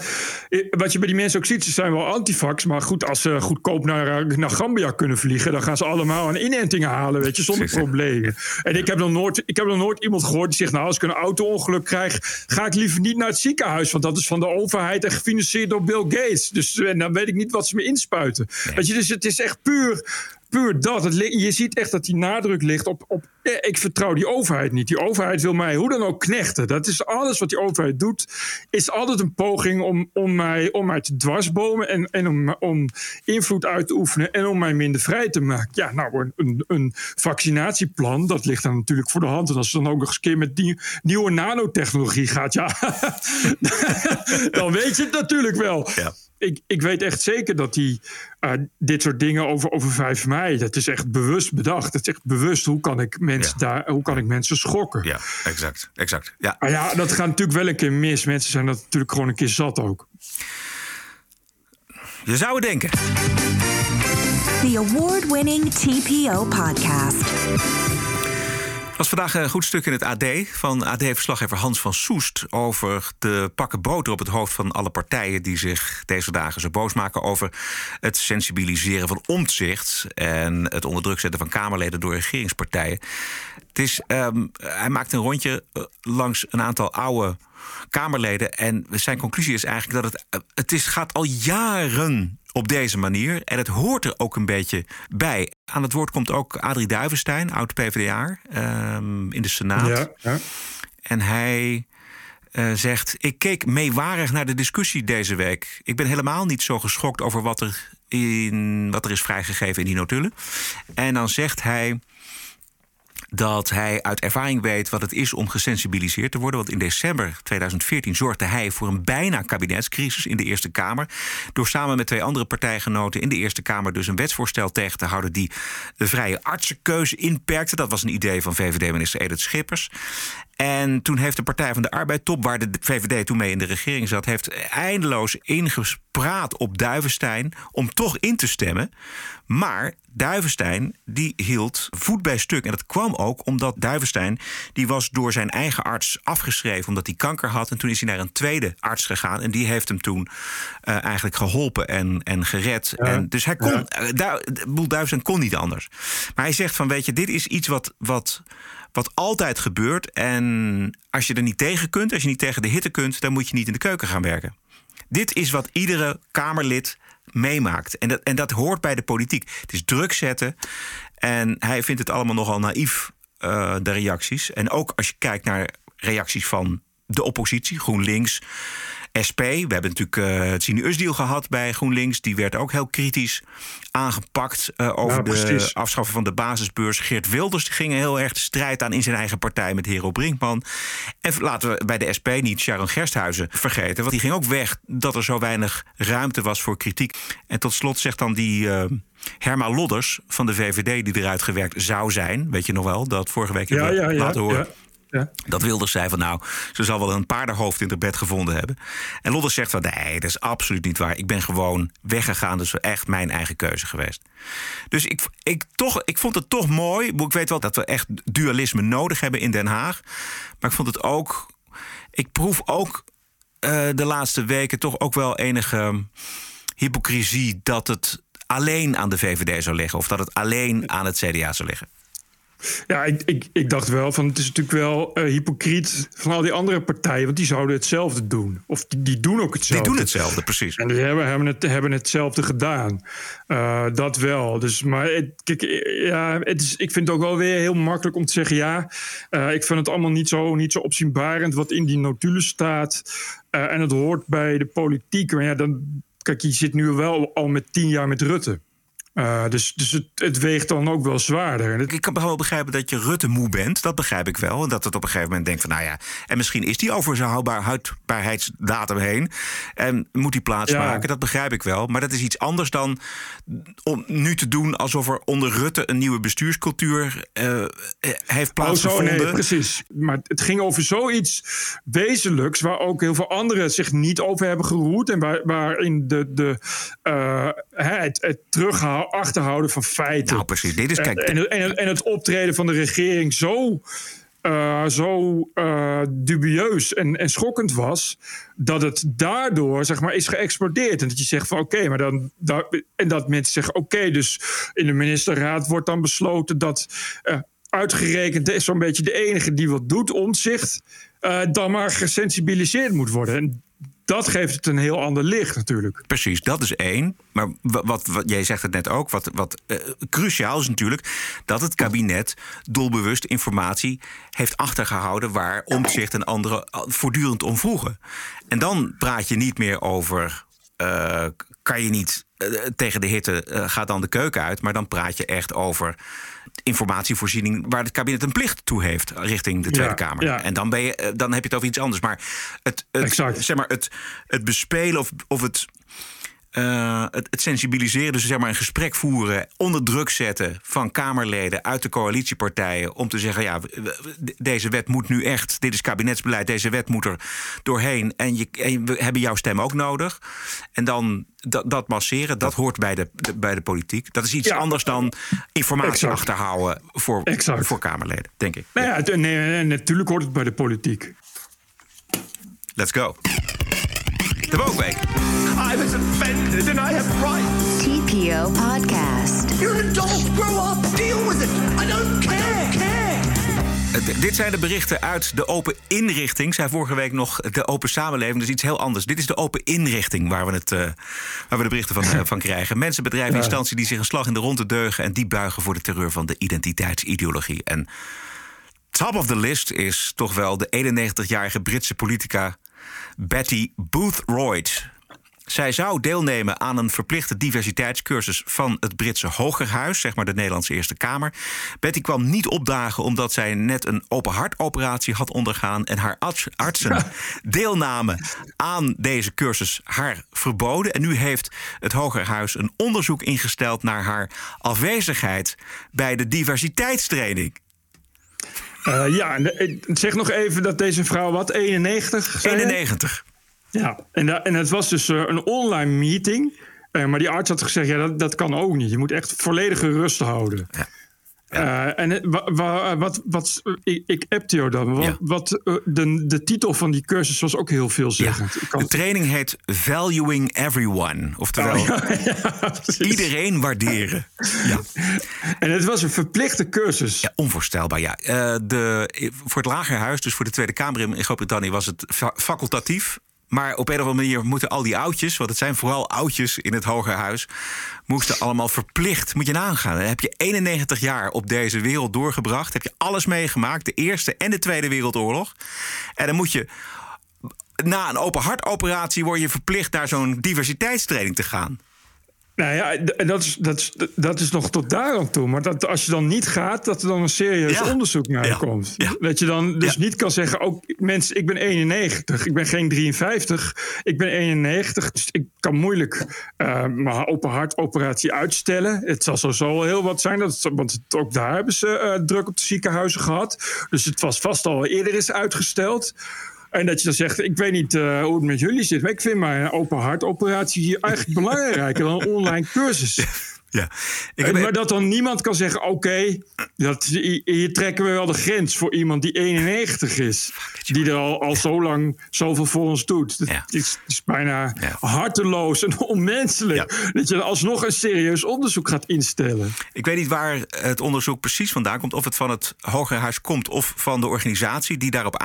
Wat je bij die mensen ook ziet, ze zijn wel antivax. Maar goed, als ze goedkoop naar, naar Gambia kunnen vliegen, dan gaan ze allemaal een inenting halen, weet je, zonder problemen. En ik heb, nog nooit, ik heb nog nooit iemand gehoord die zegt: Nou, als ik een auto-ongeluk krijg, ga ik liever niet naar het ziekenhuis. Want dat is van de overheid en gefinancierd door Bill Gates. Dus en dan weet ik niet wat ze me inspuiten. Weet je, dus het is echt puur dat. Het, je ziet echt dat die nadruk ligt op, op. eh, Ik vertrouw die overheid niet. Die overheid wil mij hoe dan ook knechten. Dat is alles wat die overheid doet. Is altijd een poging om, om, mij, om mij te dwarsbomen. En, en om, om invloed uit te oefenen. En om mij minder vrij te maken. Ja, nou, een, een, een vaccinatieplan. Dat ligt dan natuurlijk voor de hand. En als het dan ook nog eens een keer met die nieuwe nanotechnologie gaat. Ja, dan weet je het natuurlijk wel. Ja. Ik, ik weet echt zeker dat die eh, dit soort dingen over, over 5 mei, dat is echt bewust bedacht. Het is echt bewust hoe kan ik mensen, daar, hoe kan ik mensen schokken. Ja, exact. exact. Ja. Maar ja, dat gaat natuurlijk wel een keer mis. Mensen zijn dat natuurlijk gewoon een keer zat ook. Je zou het denken. The award winning TPO podcast. Was vandaag een goed stuk in het AD van AD-verslaggever Hans van Soest... over de pakken boter op het hoofd van alle partijen... die zich deze dagen zo boos maken over het sensibiliseren van omzicht... en het onder druk zetten van Kamerleden door regeringspartijen. Het is, ehm, hij maakt een rondje eh, langs een aantal oude Kamerleden... en zijn conclusie is eigenlijk dat het, eh, het is, gaat al jaren op deze manier. En het hoort er ook een beetje bij. Aan het woord komt ook Adrie Duivenstein, oud-PVDA, ehm, in de Senaat. Ja, ja. En hij eh, zegt: Ik keek meewarig naar de discussie deze week. Ik ben helemaal niet zo geschokt over wat er, in, wat er is vrijgegeven in die notulen. En dan zegt hij dat hij uit ervaring weet wat het is om gesensibiliseerd te worden. Want in december 2014 zorgde hij voor een bijna kabinetscrisis in de Eerste Kamer. Door samen met twee andere partijgenoten in de Eerste Kamer dus een wetsvoorstel tegen te houden die de vrije artsenkeuze inperkte. Dat was een idee van VVD-minister Edith Schippers. En toen heeft de Partij van de Arbeid, top waar de VVD toen mee in de regering zat, heeft eindeloos ingespraat op Duivenstein om toch in te stemmen. Maar Duivenstein die hield voet bij stuk. En dat kwam ook omdat Duivenstein die was door zijn eigen arts afgeschreven omdat hij kanker had. En toen is hij naar een tweede arts gegaan. En die heeft hem toen uh, eigenlijk geholpen en, en gered. En dus hij kon, ja. uh, Boel Duivenstein kon niet anders. Maar hij zegt van weet je, dit is iets wat, wat, wat altijd gebeurt. En als je er niet tegen kunt, als je niet tegen de hitte kunt, dan moet je niet in de keuken gaan werken. Dit is wat iedere Kamerlid meemaakt. En dat, en dat hoort bij de politiek. Het is druk zetten. En hij vindt het allemaal nogal naïef, uh, de reacties. En ook als je kijkt naar reacties van de oppositie, GroenLinks. SP, we hebben natuurlijk uh, het Sine-Usdeal gehad bij GroenLinks. Die werd ook heel kritisch aangepakt uh, over ja, de afschaffen van de basisbeurs. Geert Wilders ging heel erg de strijd aan in zijn eigen partij met Hero Brinkman. En laten we bij de SP niet Sharon Gersthuizen vergeten. Want die ging ook weg dat er zo weinig ruimte was voor kritiek. En tot slot zegt dan die... Uh, Herma Lodders van de VVD die eruit gewerkt zou zijn. Weet je nog wel, dat vorige week ja, ja, ja, laten horen. Dat Wilders zei van nou, ze zal wel een paardenhoofd in het bed gevonden hebben. En Lodders zegt van nee, dat is absoluut niet waar. Ik ben gewoon weggegaan, dus echt mijn eigen keuze geweest. Dus ik, ik, toch, ik vond het toch mooi. Ik weet wel dat we echt dualisme nodig hebben in Den Haag. Maar ik vond het ook. Ik proef ook uh, de laatste weken toch ook wel enige hypocrisie dat het alleen aan de VVD zou liggen. Of dat het alleen aan het CDA zou liggen. Ja, ik, ik, ik dacht wel van het is natuurlijk wel uh, hypocriet van al die andere partijen, want die zouden hetzelfde doen. Of die, die doen ook hetzelfde. Die doen hetzelfde, precies. En die hebben, hebben, het, hebben hetzelfde gedaan. Uh, dat wel. Dus, maar het, kijk, ja, het is, ik vind het ook wel weer heel makkelijk om te zeggen: ja, uh, ik vind het allemaal niet zo, niet zo opzienbarend wat in die notulen staat. en het hoort bij de politiek. Maar ja, dan, kijk, je zit nu wel al met tien jaar met Rutte. Uh, dus dus het, het, weegt dan ook wel zwaarder. Ik kan wel begrijpen dat je Rutte moe bent. Dat begrijp ik wel. En dat het op een gegeven moment denkt van nou ja... en misschien is die over zijn houdbaar, houdbaarheidsdatum heen... en moet die plaatsmaken. Ja. Dat begrijp ik wel. Maar dat is iets anders dan om nu te doen... alsof er onder Rutte een nieuwe bestuurscultuur uh, heeft plaatsgevonden. Oh, zo, nee, precies. Maar het ging over zoiets wezenlijks... waar ook heel veel anderen zich niet over hebben geroerd... en waar, waarin de, de, uh, het, het terughalen achterhouden van feiten. Nou, precies. Dit is, kijk... en, en, en het optreden van de regering zo, uh, zo uh, dubieus en, en schokkend was. dat het daardoor zeg maar, is geëxplodeerd. En dat je zegt van oké, okay, maar dan. Dat, en dat mensen zeggen: oké, okay, dus in de ministerraad wordt dan besloten dat. Uh, uitgerekend is zo'n beetje de enige die wat doet, omzicht. dan maar gesensibiliseerd moet worden. En dat geeft het een heel ander licht natuurlijk. Precies, dat is één. Maar wat, wat jij zegt het net ook, wat, wat uh, cruciaal is natuurlijk dat het kabinet doelbewust informatie heeft achtergehouden waar omzicht en anderen voortdurend om vroegen. En dan praat je niet meer over. Uh, kan je niet tegen de hitte, gaat dan de keuken uit. Maar dan praat je echt over informatievoorziening waar het kabinet een plicht toe heeft richting de Tweede ja, Kamer. Ja. En dan, ben je, dan heb je het over iets anders. Maar het, het, zeg maar, het, het bespelen of, of het. Uh, het, het, sensibiliseren, dus zeg maar een gesprek voeren, onder druk zetten van Kamerleden uit de coalitiepartijen. om te zeggen: ja, deze wet moet nu echt, dit is kabinetsbeleid, deze wet moet er doorheen. En, je, en we hebben jouw stem ook nodig. En dan dat, dat masseren, dat hoort bij de, de, bij de politiek. Dat is iets ja, anders dan informatie exact. achterhouden voor, exact. voor Kamerleden, denk ik. Nou ja, nee, nee, natuurlijk hoort het bij de politiek. Let's go. De Wookweek. I was offended and I have rights. TPO Podcast. You're an adult. Grow up. Deal with it. I don't care. care. Dit zijn de berichten uit de open inrichting. Zij vorige week nog de open samenleving, dus iets heel anders. Dit is de open inrichting waar we, het, uh, waar we de berichten van, uh, van krijgen. Mensen, bedrijven, instanties die zich een slag in de ronde deugen... en die buigen voor de terreur van de identiteitsideologie. En top of the list is toch wel de 91-jarige Britse politica Betty Boothroyd. Zij zou deelnemen aan een verplichte diversiteitscursus van het Britse Hogerhuis, zeg maar de Nederlandse Eerste Kamer. Betty kwam niet opdagen omdat zij net een open hartoperatie had ondergaan en haar artsen deelname aan deze cursus haar verboden. En nu heeft het Hogerhuis een onderzoek ingesteld naar haar afwezigheid bij de diversiteitstraining. Uh, ja, zeg nog even dat deze vrouw wat, 91? 91. Ja, en, da, en het was dus een online meeting. Eh, maar die arts had gezegd, ja, dat, dat kan ook niet. Je moet echt volledige rust houden. Ja. Uh, en wa- wa- wat, wat, ik, ik appte jou dan. Wat, Ja. wat, eh, de, de titel van die cursus was ook heel veelzeggend. De training heet Valuing Everyone. Oftewel, Oh, iedereen waarderen. Ja. En het was een verplichte cursus. Ja, onvoorstelbaar, ja. Eh, de, voor het lagerhuis, dus voor de Tweede Kamer in Groot-Brittannië... was het fa- facultatief. Maar op een of andere manier moeten al die oudjes... want het zijn vooral oudjes in het Hogerhuis... moesten allemaal verplicht, moet je nagaan. Heb je 91 jaar op deze wereld doorgebracht. Heb je alles meegemaakt, de Eerste en de Tweede Wereldoorlog. En dan moet je... Na een open hartoperatie word je verplicht naar zo'n diversiteitstraining te gaan. Nou ja, dat is, dat, is, dat is nog tot daar aan toe. Maar dat als je dan niet gaat, dat er dan een serieus Ja. onderzoek naar Ja. komt. Ja. Dat je dan dus niet kan zeggen... ook mensen, ik ben 91, ik ben geen 53, ik ben 91. Dus ik kan moeilijk eh, mijn open hartoperatie uitstellen. Het zal sowieso wel heel wat zijn, dat, want het- ook daar hebben ze eh, druk op de ziekenhuizen gehad. Dus het was vast al eerder is uitgesteld. En dat je dan zegt, ik weet niet eh, hoe het met jullie zit... maar ik vind mijn open hartoperatie hier eigenlijk belangrijker dan een online cursus. Ja. Ik Eh, heb, maar dat dan niemand kan zeggen: oké, dat hier trekken we wel de grens voor iemand die 91 is. Die er al, al zo lang zoveel voor ons doet. Dat Ja. is, is bijna Ja. harteloos en onmenselijk. Dat je alsnog een serieus onderzoek gaat instellen. Ik weet niet waar het onderzoek precies vandaan komt. Of het van het Hogerhuis komt of van de organisatie die daarop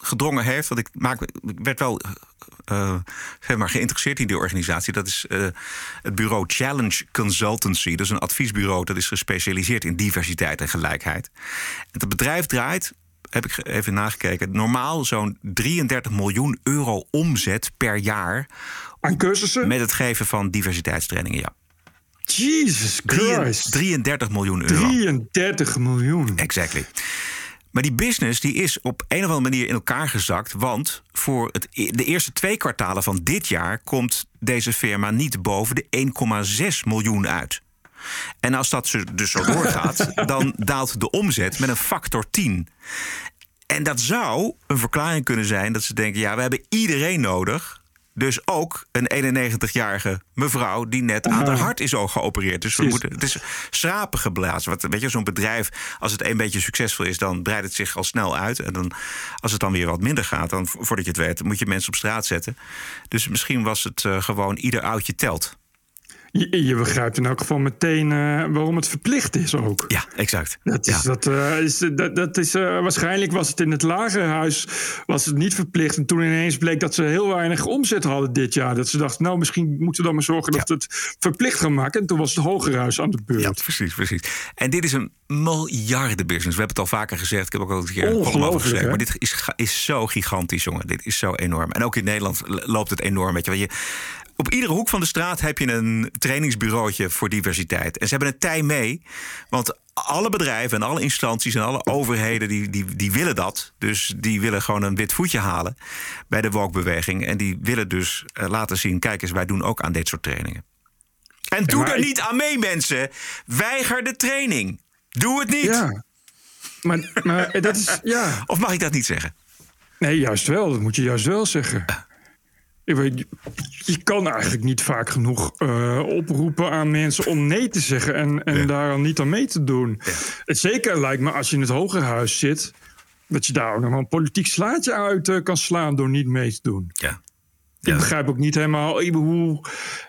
aangedrongen heeft. Want ik, maak, ik werd wel eh, zeg maar, geïnteresseerd in die organisatie. Dat is eh, het bureau Challenge Consultancy. Dat is een adviesbureau dat is gespecialiseerd in diversiteit en gelijkheid. En het bedrijf draait. Heb ik even nagekeken. Normaal zo'n 33 miljoen euro omzet per jaar. Aan cursussen? Met het geven van diversiteitstrainingen, ja. Jesus Christ. 33 miljoen euro. 33 miljoen. Exactly. Maar die business die is op een of andere manier in elkaar gezakt. Want voor het, e- de eerste twee kwartalen van dit jaar komt deze firma niet boven de 1,6 miljoen uit. En als dat dus zo doorgaat, dan daalt de omzet met een factor 10. En dat zou een verklaring kunnen zijn dat ze denken: ja, we hebben iedereen nodig. Dus ook een 91-jarige mevrouw die net aan haar hart is ook geopereerd. Dus we moeten, het is schrapen geblazen. Wat, weet je, zo'n bedrijf, als het een beetje succesvol is, dan breidt het zich al snel uit. En dan, als het dan weer wat minder gaat, dan vo- voordat je het weet, moet je mensen op straat zetten. Dus misschien was het eh, gewoon ieder oudje telt. Je, je begrijpt in elk geval meteen eh, waarom het verplicht is ook. Ja, exact. Dat is, Ja. dat, eh, is, dat, dat is, eh, waarschijnlijk was het in het lagerhuis was het niet verplicht. En toen ineens bleek dat ze heel weinig omzet hadden dit jaar. Dat ze dachten, nou misschien moeten we dan maar zorgen dat we het verplicht gaan maken. En toen was het hogerhuis aan de beurt. Ja, precies, precies. En dit is een miljardenbusiness. We hebben het al vaker gezegd. Ik heb ook al een keer een column over hè? Maar dit is, is zo gigantisch, jongen. Dit is zo enorm. En ook in Nederland loopt het enorm. Weet je, op iedere hoek van de straat heb je een trainingsbureautje voor diversiteit. En ze hebben het tij mee. Want alle bedrijven en alle instanties en alle overheden die, die, die willen dat. Dus die willen gewoon een wit voetje halen bij de woke-beweging. En die willen dus eh, laten zien: kijk eens, wij doen ook aan dit soort trainingen. En doe maar er ik- niet aan mee, mensen. Weiger de training. Doe het niet. Ja. Maar, maar dat is, ja. Of mag ik dat niet zeggen? Nee, juist wel. Dat moet je juist wel zeggen. Ik weet, je- kan eigenlijk niet vaak genoeg eh, oproepen aan mensen om nee te zeggen en, en daar dan niet aan mee te doen. Het zeker lijkt me als je in het Hogerhuis zit, dat je daar ook nog wel een politiek slaatje uit eh, kan slaan door niet mee te doen. Ja. Ik begrijp ook niet helemaal hoe.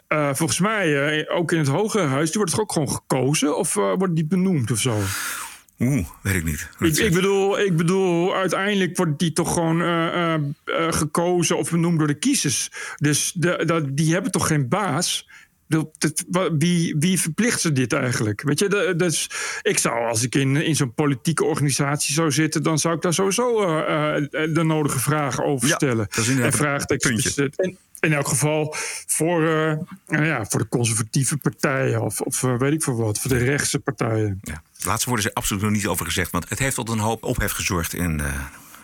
eh, volgens mij, ook in het Hogerhuis, die wordt toch ook gewoon gekozen of wordt die benoemd of zo? Oeh, weet ik niet. Ik, bedoel, ik bedoel, uiteindelijk wordt die toch gewoon eh, eh, eh, gekozen of benoemd door de kiezers. Dus de, die hebben toch geen baas? Dat- dat- wa- wie, wie verplicht ze dit eigenlijk? Weet je, dus ik zou, als ik in, in zo'n politieke organisatie zou zitten, dan zou ik daar sowieso eh, eh, de nodige vragen over stellen. en. En in elk geval voor, eh, nou ja, voor de conservatieve partijen of, of weet ik veel wat, voor de rechtse partijen. Ja. Laatste woorden er absoluut nog niet over gezegd. Want het heeft tot een hoop ophef gezorgd in,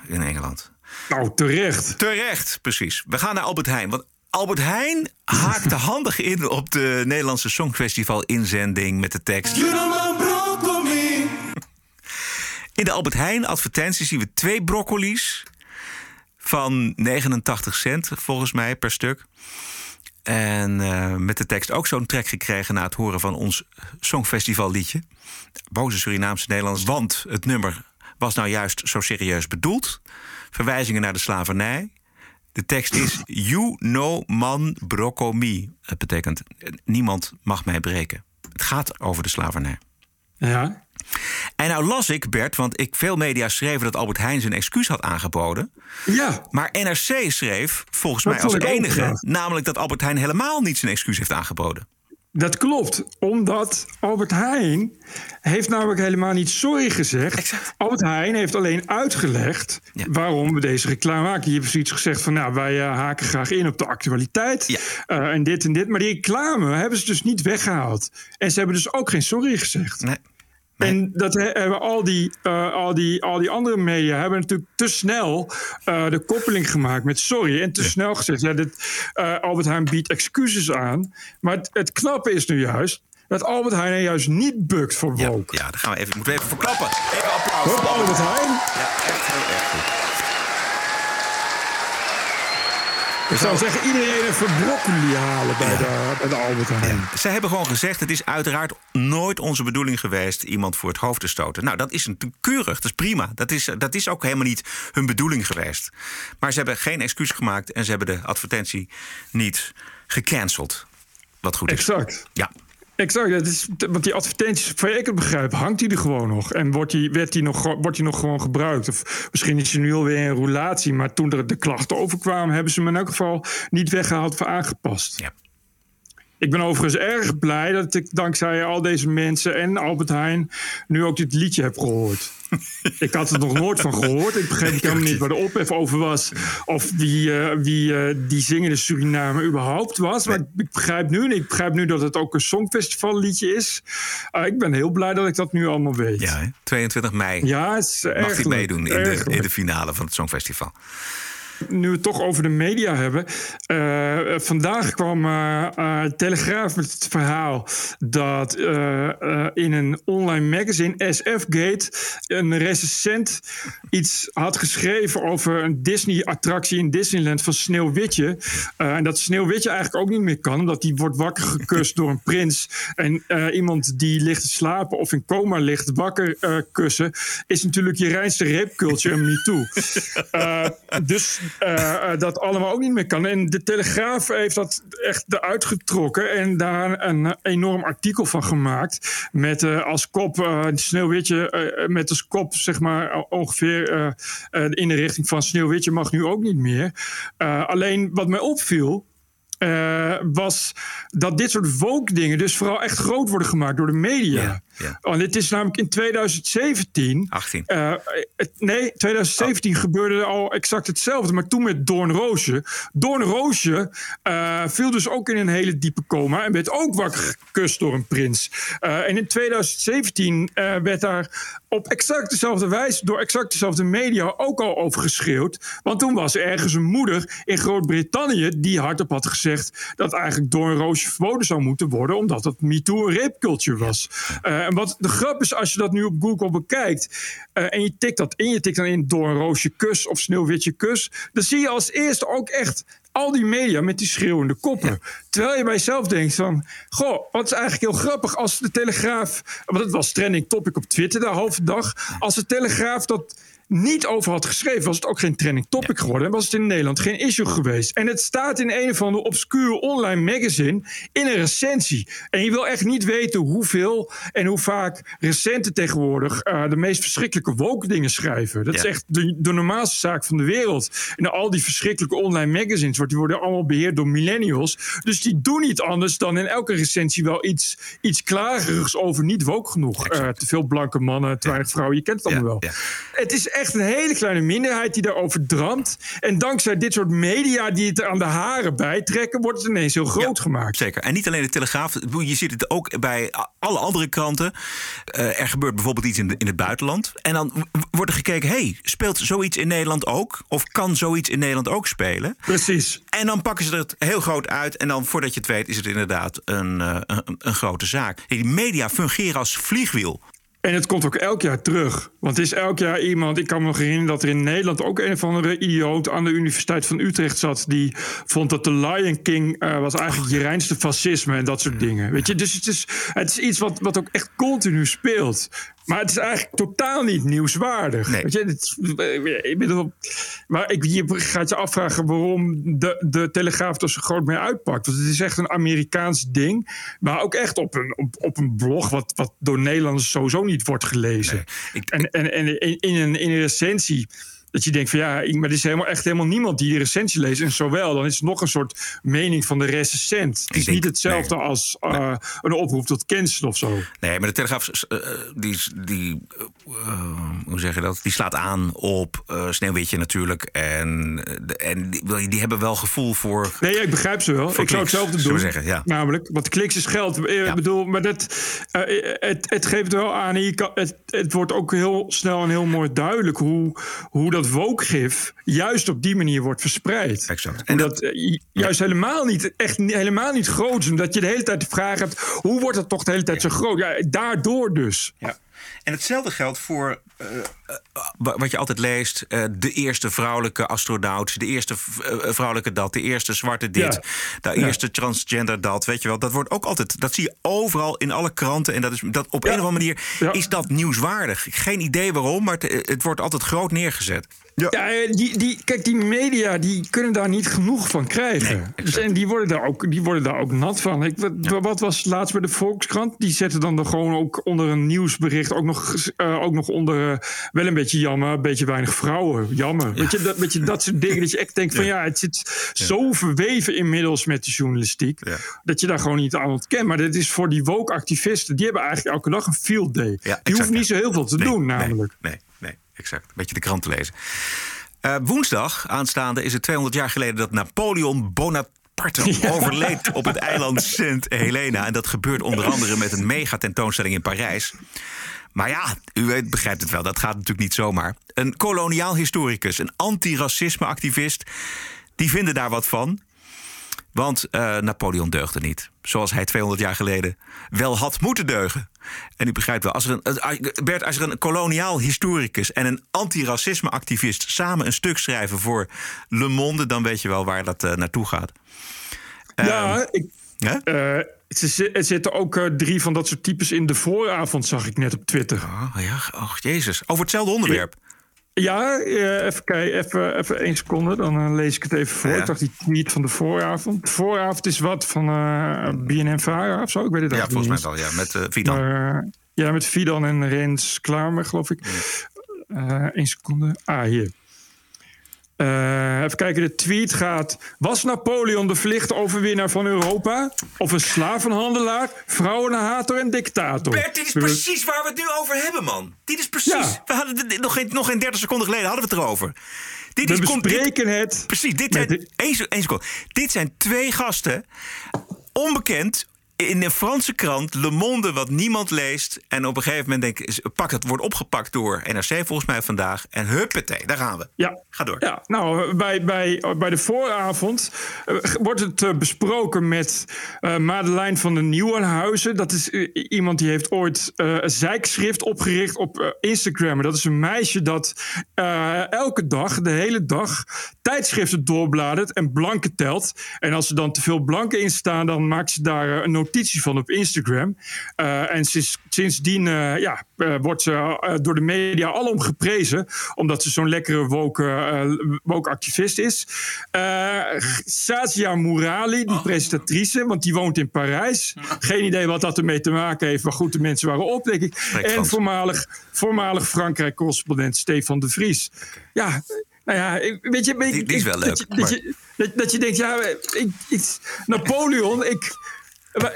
in Engeland. Nou, terecht. Terecht, precies. We gaan naar Albert Heijn. Want Albert Heijn haakte handig in op de Nederlandse Songfestival inzending met de tekst. In de Albert Heijn advertentie zien we twee broccoli's van 89 cent volgens mij per stuk. En uh, met de tekst ook zo'n trek gekregen na het horen van ons Songfestivalliedje. Boze Surinaamse Nederlands, want het nummer was nou juist zo serieus bedoeld. Verwijzingen naar de slavernij. De tekst is You no man me. Het betekent niemand mag mij breken. Het gaat over de slavernij. Ja. En nou las ik, Bert, want ik, veel media schreven dat Albert Heijn zijn excuus had aangeboden. Ja. Maar NRC schreef, volgens mij als enige, namelijk dat Albert Heijn helemaal niet zijn excuus heeft aangeboden. Dat klopt, omdat Albert Heijn heeft namelijk helemaal niet sorry gezegd. Exact. Albert Heijn heeft alleen uitgelegd waarom we deze reclame maken. Je hebt zoiets gezegd van, nou, wij uh, haken graag in op de actualiteit Ja. uh, en dit en dit. Maar die reclame hebben ze dus niet weggehaald. En ze hebben dus ook geen sorry gezegd. Nee. En dat he- hebben al die, uh, al, die, al die andere media hebben natuurlijk te snel uh, de koppeling gemaakt met sorry. En te snel gezegd, ja, dit, uh, Albert Heijn biedt excuses aan. Maar het, het knappe is nu juist dat Albert Heijn er juist niet bukt voor woke. Ja, daar gaan we even, moeten we even voor klappen. Even applaus. Hup, Albert Heijn. Ja, echt heel erg goed. Ik zou zeggen, iedereen even broccoli halen bij, de, bij de Albert Heijn. Zij hebben gewoon gezegd: het is uiteraard nooit onze bedoeling geweest iemand voor het hoofd te stoten. Nou, dat is natuurlijk keurig, dat is prima. Dat is, dat is ook helemaal niet hun bedoeling geweest. Maar ze hebben geen excuus gemaakt en ze hebben de advertentie niet gecanceld. Wat goed is. Exact. Ja. Exact, dat is, want die advertenties, voor ik het begrijp, hangt die er gewoon nog. En wordt die, werd die nog, wordt die nog gewoon gebruikt? Of misschien is hij nu alweer in roulatie, maar toen er de klachten overkwamen, hebben ze hem in elk geval niet weggehaald of aangepast. Ja. Ik ben overigens erg blij dat ik dankzij al deze mensen en Albert Heijn nu ook dit liedje heb gehoord. ik had er nog nooit van gehoord. Ik begreep helemaal niet waar de ophef over was. Of wie, uh, wie uh, die zingende Surinamer überhaupt was. Maar ik begrijp nu, en ik begrijp nu dat het ook een songfestivalliedje is. Uh, ik ben heel blij dat ik dat nu allemaal weet. Ja, hè? 22 mei ja, mag hij meedoen in de, in de finale van het Songfestival. Nu we het toch over de media hebben. Uh, vandaag kwam uh, uh, Telegraaf met het verhaal dat in een online magazine, SF-Gate, een recensent iets had geschreven over een Disney-attractie in Disneyland van Sneeuwwitje. en dat Sneeuwwitje eigenlijk ook niet meer kan, omdat die wordt wakker gekust door een prins. En iemand die ligt te slapen of in coma ligt wakker kussen, is natuurlijk je reinste culture en me too. dus uh, uh, dat allemaal ook niet meer kan. En de Telegraaf heeft dat echt eruit getrokken en daar een enorm artikel van gemaakt. Met uh, als kop, Sneeuwwitje, met als kop zeg maar ongeveer in de richting van Sneeuwwitje mag nu ook niet meer. alleen wat mij opviel. Was dat dit soort woke dingen dus vooral echt groot worden gemaakt door de media. Ja, ja. Want het is namelijk in 2017. 18. Uh, het, nee, 2017 oh. gebeurde al exact hetzelfde, maar toen met Doornroosje. Doornroosje uh, viel dus ook in een hele diepe coma en werd ook wakker gekust door een prins. en in 2017 werd daar op exact dezelfde wijze door exact dezelfde media ook al over geschreeuwd. Want toen was er ergens een moeder in Groot-Brittannië die hardop had gezegd dat eigenlijk door een roosje verboden zou moeten worden, omdat het MeToo een was. Uh, en wat de grap is, als je dat nu op Google bekijkt uh, en je tikt dat in, je tikt dan in door een roosje kus of sneeuwwitje kus, dan zie je als eerste ook echt al die media met die schreeuwende koppen. Ja. Terwijl je bij jezelf denkt van... Goh, wat is eigenlijk heel grappig als de Telegraaf... Want het was trending topic op Twitter de halve dag. Als de Telegraaf dat niet over had geschreven... was het ook geen trending topic geworden. En was het in Nederland geen issue geweest. En het staat in een of andere obscure online magazine... in een recensie. En je wil echt niet weten hoeveel en hoe vaak recenten tegenwoordig... Uh, de meest verschrikkelijke woke dingen schrijven. Dat ja. is echt de, de normaalste zaak van de wereld. En al die verschrikkelijke online magazines... die worden allemaal beheerd door millennials. Dus die doen niet anders dan in elke recensie... wel iets, iets klagerigs over niet woke genoeg. Uh, te veel blanke mannen, te weinig vrouwen. Je kent het allemaal ja, wel. Het is echt een hele kleine minderheid die daarover dramt. En dankzij dit soort media die het aan de haren bijtrekken... wordt het ineens heel groot ja, gemaakt. Zeker. En niet alleen de Telegraaf. Je ziet het ook bij alle andere kranten. Uh, er gebeurt bijvoorbeeld iets in, de, in het buitenland. En dan wordt er gekeken... hey, speelt zoiets in Nederland ook? Of kan zoiets in Nederland ook spelen? Precies. En dan pakken ze het heel groot uit. En dan, voordat je het weet, is het inderdaad een, uh, een, een grote zaak. Die media fungeren als vliegwiel. En het komt ook elk jaar terug. Want het is elk jaar iemand. Ik kan me nog herinneren dat er in Nederland ook een of andere idioot aan de Universiteit van Utrecht zat. Die vond dat de Lion King uh, was eigenlijk je reinste fascisme en dat soort dingen. Weet je, dus het is, het is iets wat, wat ook echt continu speelt. Maar het is eigenlijk totaal niet nieuwswaardig. Nee. Weet je, het, ik bedoel, maar ik, je gaat je afvragen waarom de, de Telegraaf er zo groot mee uitpakt. Want het is echt een Amerikaans ding. Maar ook echt op een, op, op een blog wat, wat door Nederlanders sowieso niet wordt gelezen. Nee, ik- en en, en in, in, een, in een recensie. Dat je denkt van ja, maar er is helemaal, echt helemaal niemand die die recensie leest. En zowel, dan is het nog een soort mening van de recensent. Het is denk- niet hetzelfde als uh, een oproep tot cancel of zo. Nee, maar de Telegraaf, uh, die, die uh, hoe zeg je dat? Die slaat aan op uh, Sneeuwwitje natuurlijk. En, en die, die, hebben wel gevoel voor. Nee, ik begrijp ze wel. Ik zou hetzelfde doen. Zeggen, ja. Namelijk, want kliks is geld. Ik ja. bedoel, maar dat, het, het geeft wel aan. Kan, het, het wordt ook heel snel en heel mooi duidelijk hoe, hoe dat wookgif juist op die manier wordt verspreid. Exact. En dat, dat juist ja. helemaal niet, echt helemaal niet groot is. Omdat je de hele tijd de vraag hebt: hoe wordt het toch de hele tijd zo groot? Ja, daardoor dus. Ja. En hetzelfde geldt voor uh, uh, wat je altijd leest: uh, de eerste vrouwelijke astronaut, de eerste vrouwelijke dat, de eerste zwarte dit, ja. de eerste transgender dat. Weet je wel, dat wordt ook altijd, dat zie je overal in alle kranten. En dat is dat op een of andere manier is dat nieuwswaardig. Geen idee waarom, maar het, het wordt altijd groot neergezet. Ja, ja die, die, kijk, die media die kunnen daar niet genoeg van krijgen. Nee, dus, en die worden, daar ook, die worden daar ook nat van. Ik, wat, ja. wat, was laatst bij de Volkskrant? Die zetten dan er gewoon ook onder een nieuwsbericht... ook nog, uh, ook nog onder uh, wel een beetje jammer, een beetje weinig vrouwen. Jammer. Ja. Weet, je, dat, weet je, dat soort dingen dat je echt denkt van... ja, het zit zo verweven inmiddels met de journalistiek... dat je daar gewoon niet aan ontkent. Maar dit is voor die woke-activisten... die hebben eigenlijk elke dag een field day. die hoeven niet zo heel veel te nee, doen namelijk. nee. nee exact. Een beetje de krant te lezen. Uh, woensdag aanstaande is het 200 jaar geleden dat Napoleon Bonaparte ja. overleed op het eiland Sint Helena. En dat gebeurt onder andere met een mega tentoonstelling in Parijs. Maar ja, u weet, begrijpt het wel, dat gaat natuurlijk niet zomaar. Een koloniaal historicus, een anti-racisme-activist, die vinden daar wat van. Want uh, Napoleon deugde niet. Zoals hij 200 jaar geleden wel had moeten deugen. En u begrijpt wel, als er een, Bert, als er een koloniaal historicus en een anti-racisme-activist samen een stuk schrijven voor Le Monde, dan weet je wel waar dat uh, naartoe gaat. Ja, um, ik, uh, er zitten ook drie van dat soort types in de vooravond, zag ik net op Twitter. Oh ja, oh, jezus. Over hetzelfde onderwerp. Ja, uh, even kijken, even, even één seconde, dan uh, lees ik het even voor. Ja. Ik dacht die tweet van de vooravond. De vooravond is wat van uh, BNN Vara of zo? Ik weet het ja, niet. volgens mij wel, ja, met uh, ja, met Fidan en Rens Klamer, geloof ik. Eén ja. seconde. Ah, hier. Uh, even kijken, de tweet gaat... Was Napoleon de verlichte overwinnaar van Europa? Of een slavenhandelaar, vrouwenhater en dictator? Bert, dit is precies waar we het nu over hebben, man. Dit is precies... Ja. We hadden dit, nog, geen, nog geen 30 seconden geleden hadden we het erover. Dit we is, bespreken dit, het... Precies, dit zijn... Één seconde. Dit zijn twee gasten, onbekend in een Franse krant, Le Monde, wat niemand leest. En op een gegeven moment denk ik, pak het wordt opgepakt door NRC volgens mij vandaag. En huppatee, daar gaan we. Ja. Ga door. Ja, nou, bij, bij, bij de vooravond uh, wordt het uh, besproken met uh, Madeleine van den Nieuwenhuizen. Dat is iemand die heeft ooit een zijkschrift opgericht op Instagram. Dat is een meisje dat elke dag, de hele dag, tijdschriften doorbladert en blanken telt. En als er dan te veel blanken in staan, dan maakt ze daar een notitie van op Instagram. Uh, en sinds, sindsdien uh, ja, uh, wordt ze door de media alom geprezen. Omdat ze zo'n lekkere woke, woke activist is. Sazia Mourali, die oh. presentatrice, want die woont in Parijs. Geen idee wat dat ermee te maken heeft. Maar goed, de mensen waren op, denk ik. En voormalig, voormalig Frankrijk-correspondent Stefan de Vries. Ja, nou ja, weet je... Die, die is wel leuk. Dat je, dat, je, dat, dat je denkt, ja, ik, ik, Napoleon, ik...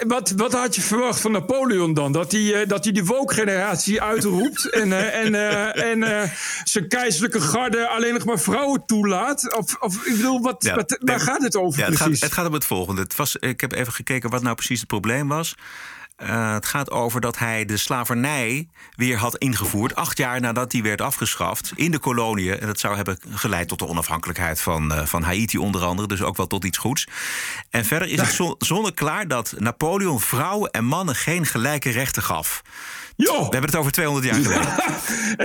Wat, wat had je verwacht van Napoleon dan? Dat hij, uh, dat hij die woke-generatie uitroept en, uh, en, uh, en zijn keizerlijke garde alleen nog maar vrouwen toelaat? Of, of ik bedoel, wat, ja, wat, waar gaat het over ja, het precies? Gaat, het gaat om het volgende. Het was, ik heb even gekeken wat nou precies het probleem was. Uh, het gaat over dat hij de slavernij weer had ingevoerd. Acht jaar nadat die werd afgeschaft in de koloniën. En dat zou hebben geleid tot de onafhankelijkheid van, uh, van Haiti onder andere. Dus ook wel tot iets goeds. En verder is het zonneklaar dat Napoleon vrouwen en mannen geen gelijke rechten gaf. We hebben het over 200 jaar geleden.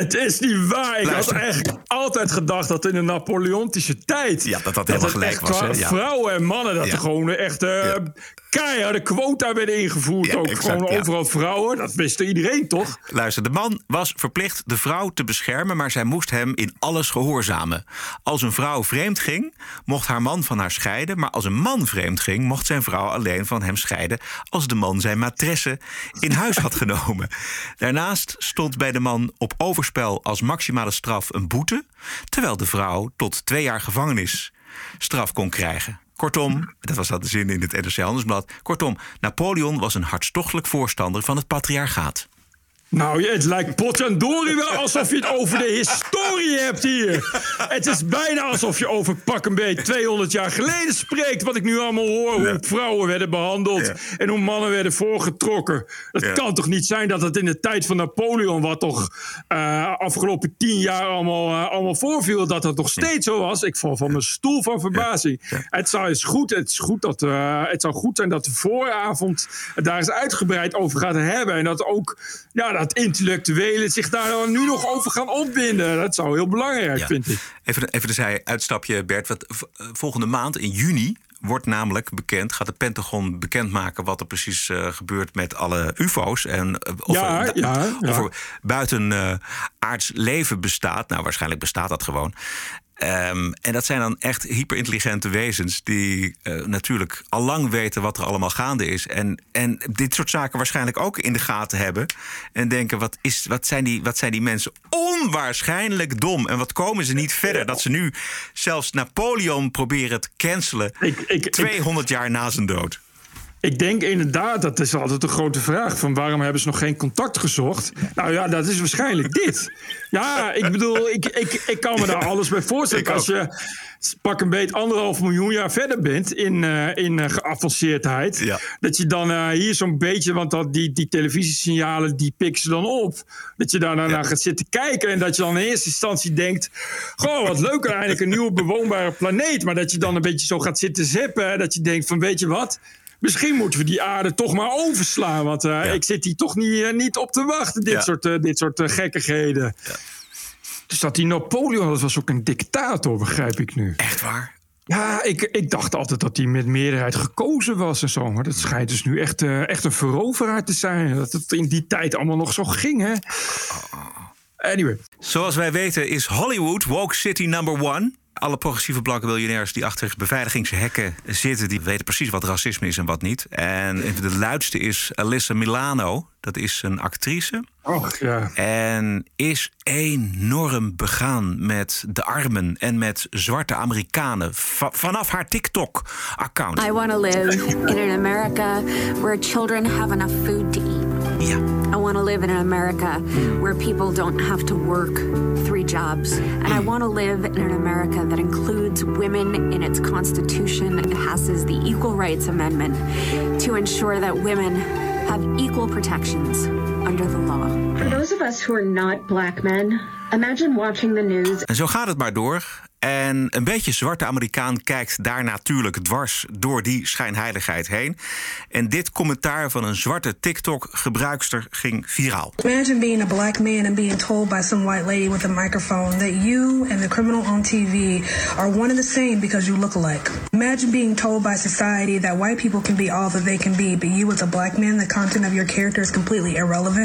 het is niet waar. Ik Luister. had eigenlijk altijd gedacht dat in de Napoleontische tijd... Ja, dat dat helemaal gelijk was, hè? Ja. Vrouwen en mannen, dat Ja. er gewoon echt eh keiharde quota werden ingevoerd. Ja, ook exact, gewoon ja. overal vrouwen. Dat wist iedereen, toch? Luister, de man was verplicht de vrouw te beschermen, maar zij moest hem in alles gehoorzamen. Als een vrouw vreemd ging, mocht haar man van haar scheiden, maar als een man vreemd ging, mocht zijn vrouw alleen van hem scheiden als de man zijn matresse in huis had genomen. Daarnaast stond bij de man op overspel als maximale straf een boete, terwijl de vrouw tot twee jaar gevangenis straf kon krijgen. Kortom, dat was dat de zin in het NRC Handelsblad. Kortom, Napoleon was een hartstochtelijk voorstander van het patriarchaat. Nou, het lijkt potjandori wel alsof je het over de historie hebt hier. Het is bijna alsof je over pak een beetje 200 jaar geleden spreekt. Wat ik nu allemaal hoor, hoe vrouwen werden behandeld en hoe mannen werden voorgetrokken. Het Ja. kan toch niet zijn dat het in de tijd van Napoleon, wat toch eh, afgelopen tien jaar allemaal, eh, allemaal voorviel, dat dat nog steeds zo was. Ik val van mijn stoel van verbazing. Het, zou, is goed, het, is goed dat, eh, het zou goed zijn dat de vooravond daar eens uitgebreid over gaat hebben. En dat ook ja, dat intellectuelen zich daar dan nu nog over gaan opwinden. Dat zou heel belangrijk, Ja. vind ik. Even, even de zij uitstapje, Bert. Wat, eh, volgende maand, in juni, wordt namelijk bekend... gaat de Pentagon bekendmaken wat er precies eh, gebeurt met alle ufo's. En eh, of, Ja, er, ja, of ja. er buiten aards leven bestaat. Nou, waarschijnlijk bestaat dat gewoon. Ehm, en dat zijn dan echt hyperintelligente wezens die eh, natuurlijk al lang weten wat er allemaal gaande is. En, en dit soort zaken waarschijnlijk ook in de gaten hebben. En denken: wat, is, wat, zijn die, wat zijn die mensen onwaarschijnlijk dom? En wat komen ze niet verder? Dat ze nu zelfs Napoleon proberen te cancelen. Ik- ik- 200 jaar na zijn dood. Ik denk inderdaad, dat is altijd een grote vraag. Van waarom hebben ze nog geen contact gezocht? Nou ja, dat is waarschijnlijk dit. Ja, ik bedoel, ik, ik, ik kan me daar alles bij voorstellen. Ik Als je pak een beet anderhalf miljoen jaar verder bent in, eh, in eh, geavanceerdheid. Ja. Dat je dan eh, hier zo'n beetje, want dat, die, die televisiesignalen die pikken ze dan op. Dat je daar naar gaat zitten kijken en dat je dan in eerste instantie denkt... Goh, wat leuk, eindelijk een nieuwe bewoonbare planeet. Maar dat je dan een beetje zo gaat zitten zappen. hè, Dat je denkt van, weet je wat... Misschien moeten we die aarde toch maar overslaan. Want eh, ik zit hier toch niet, eh, niet op te wachten, dit Ja. soort, eh, dit soort gekkigheden. Dus dat die Napoleon, dat was ook een dictator, begrijp ik nu. Echt waar? Ja, ik, ik dacht altijd dat hij met meerderheid gekozen was en zo. Maar dat schijnt dus nu echt, echt een veroveraar te zijn. Dat het in die tijd allemaal nog zo ging, hè? Anyway. Zoals wij weten is Hollywood woke city number one. Alle progressieve blanke miljonairs die achter beveiligingshekken zitten... die weten precies wat racisme is en wat niet. En de luidste is Alyssa Milano. Dat is een actrice. Och, ja. En is enorm begaan met de armen en met zwarte Amerikanen. Va- vanaf haar TikTok-account. I want to live in an America where children have enough food to eat. Ja. I want to live in an America where people don't have to work three jobs. And I want to live in an America that includes women in its constitution and passes the Equal Rights Amendment to ensure that women have equal protections under the law. For those of us who are not black men, imagine watching the news En zo gaat het maar door. En een beetje zwarte Amerikaan kijkt daar natuurlijk dwars door die schijnheiligheid heen. En dit commentaar van een zwarte TikTok-gebruikster ging viraal. Imagine being a black man and being told by some white lady with a microphone that you and the criminal on TV are one and the same because you look alike. Imagine being told by society that white people can be all that they can be, but you as a black man, the content of your character is completely irrelevant.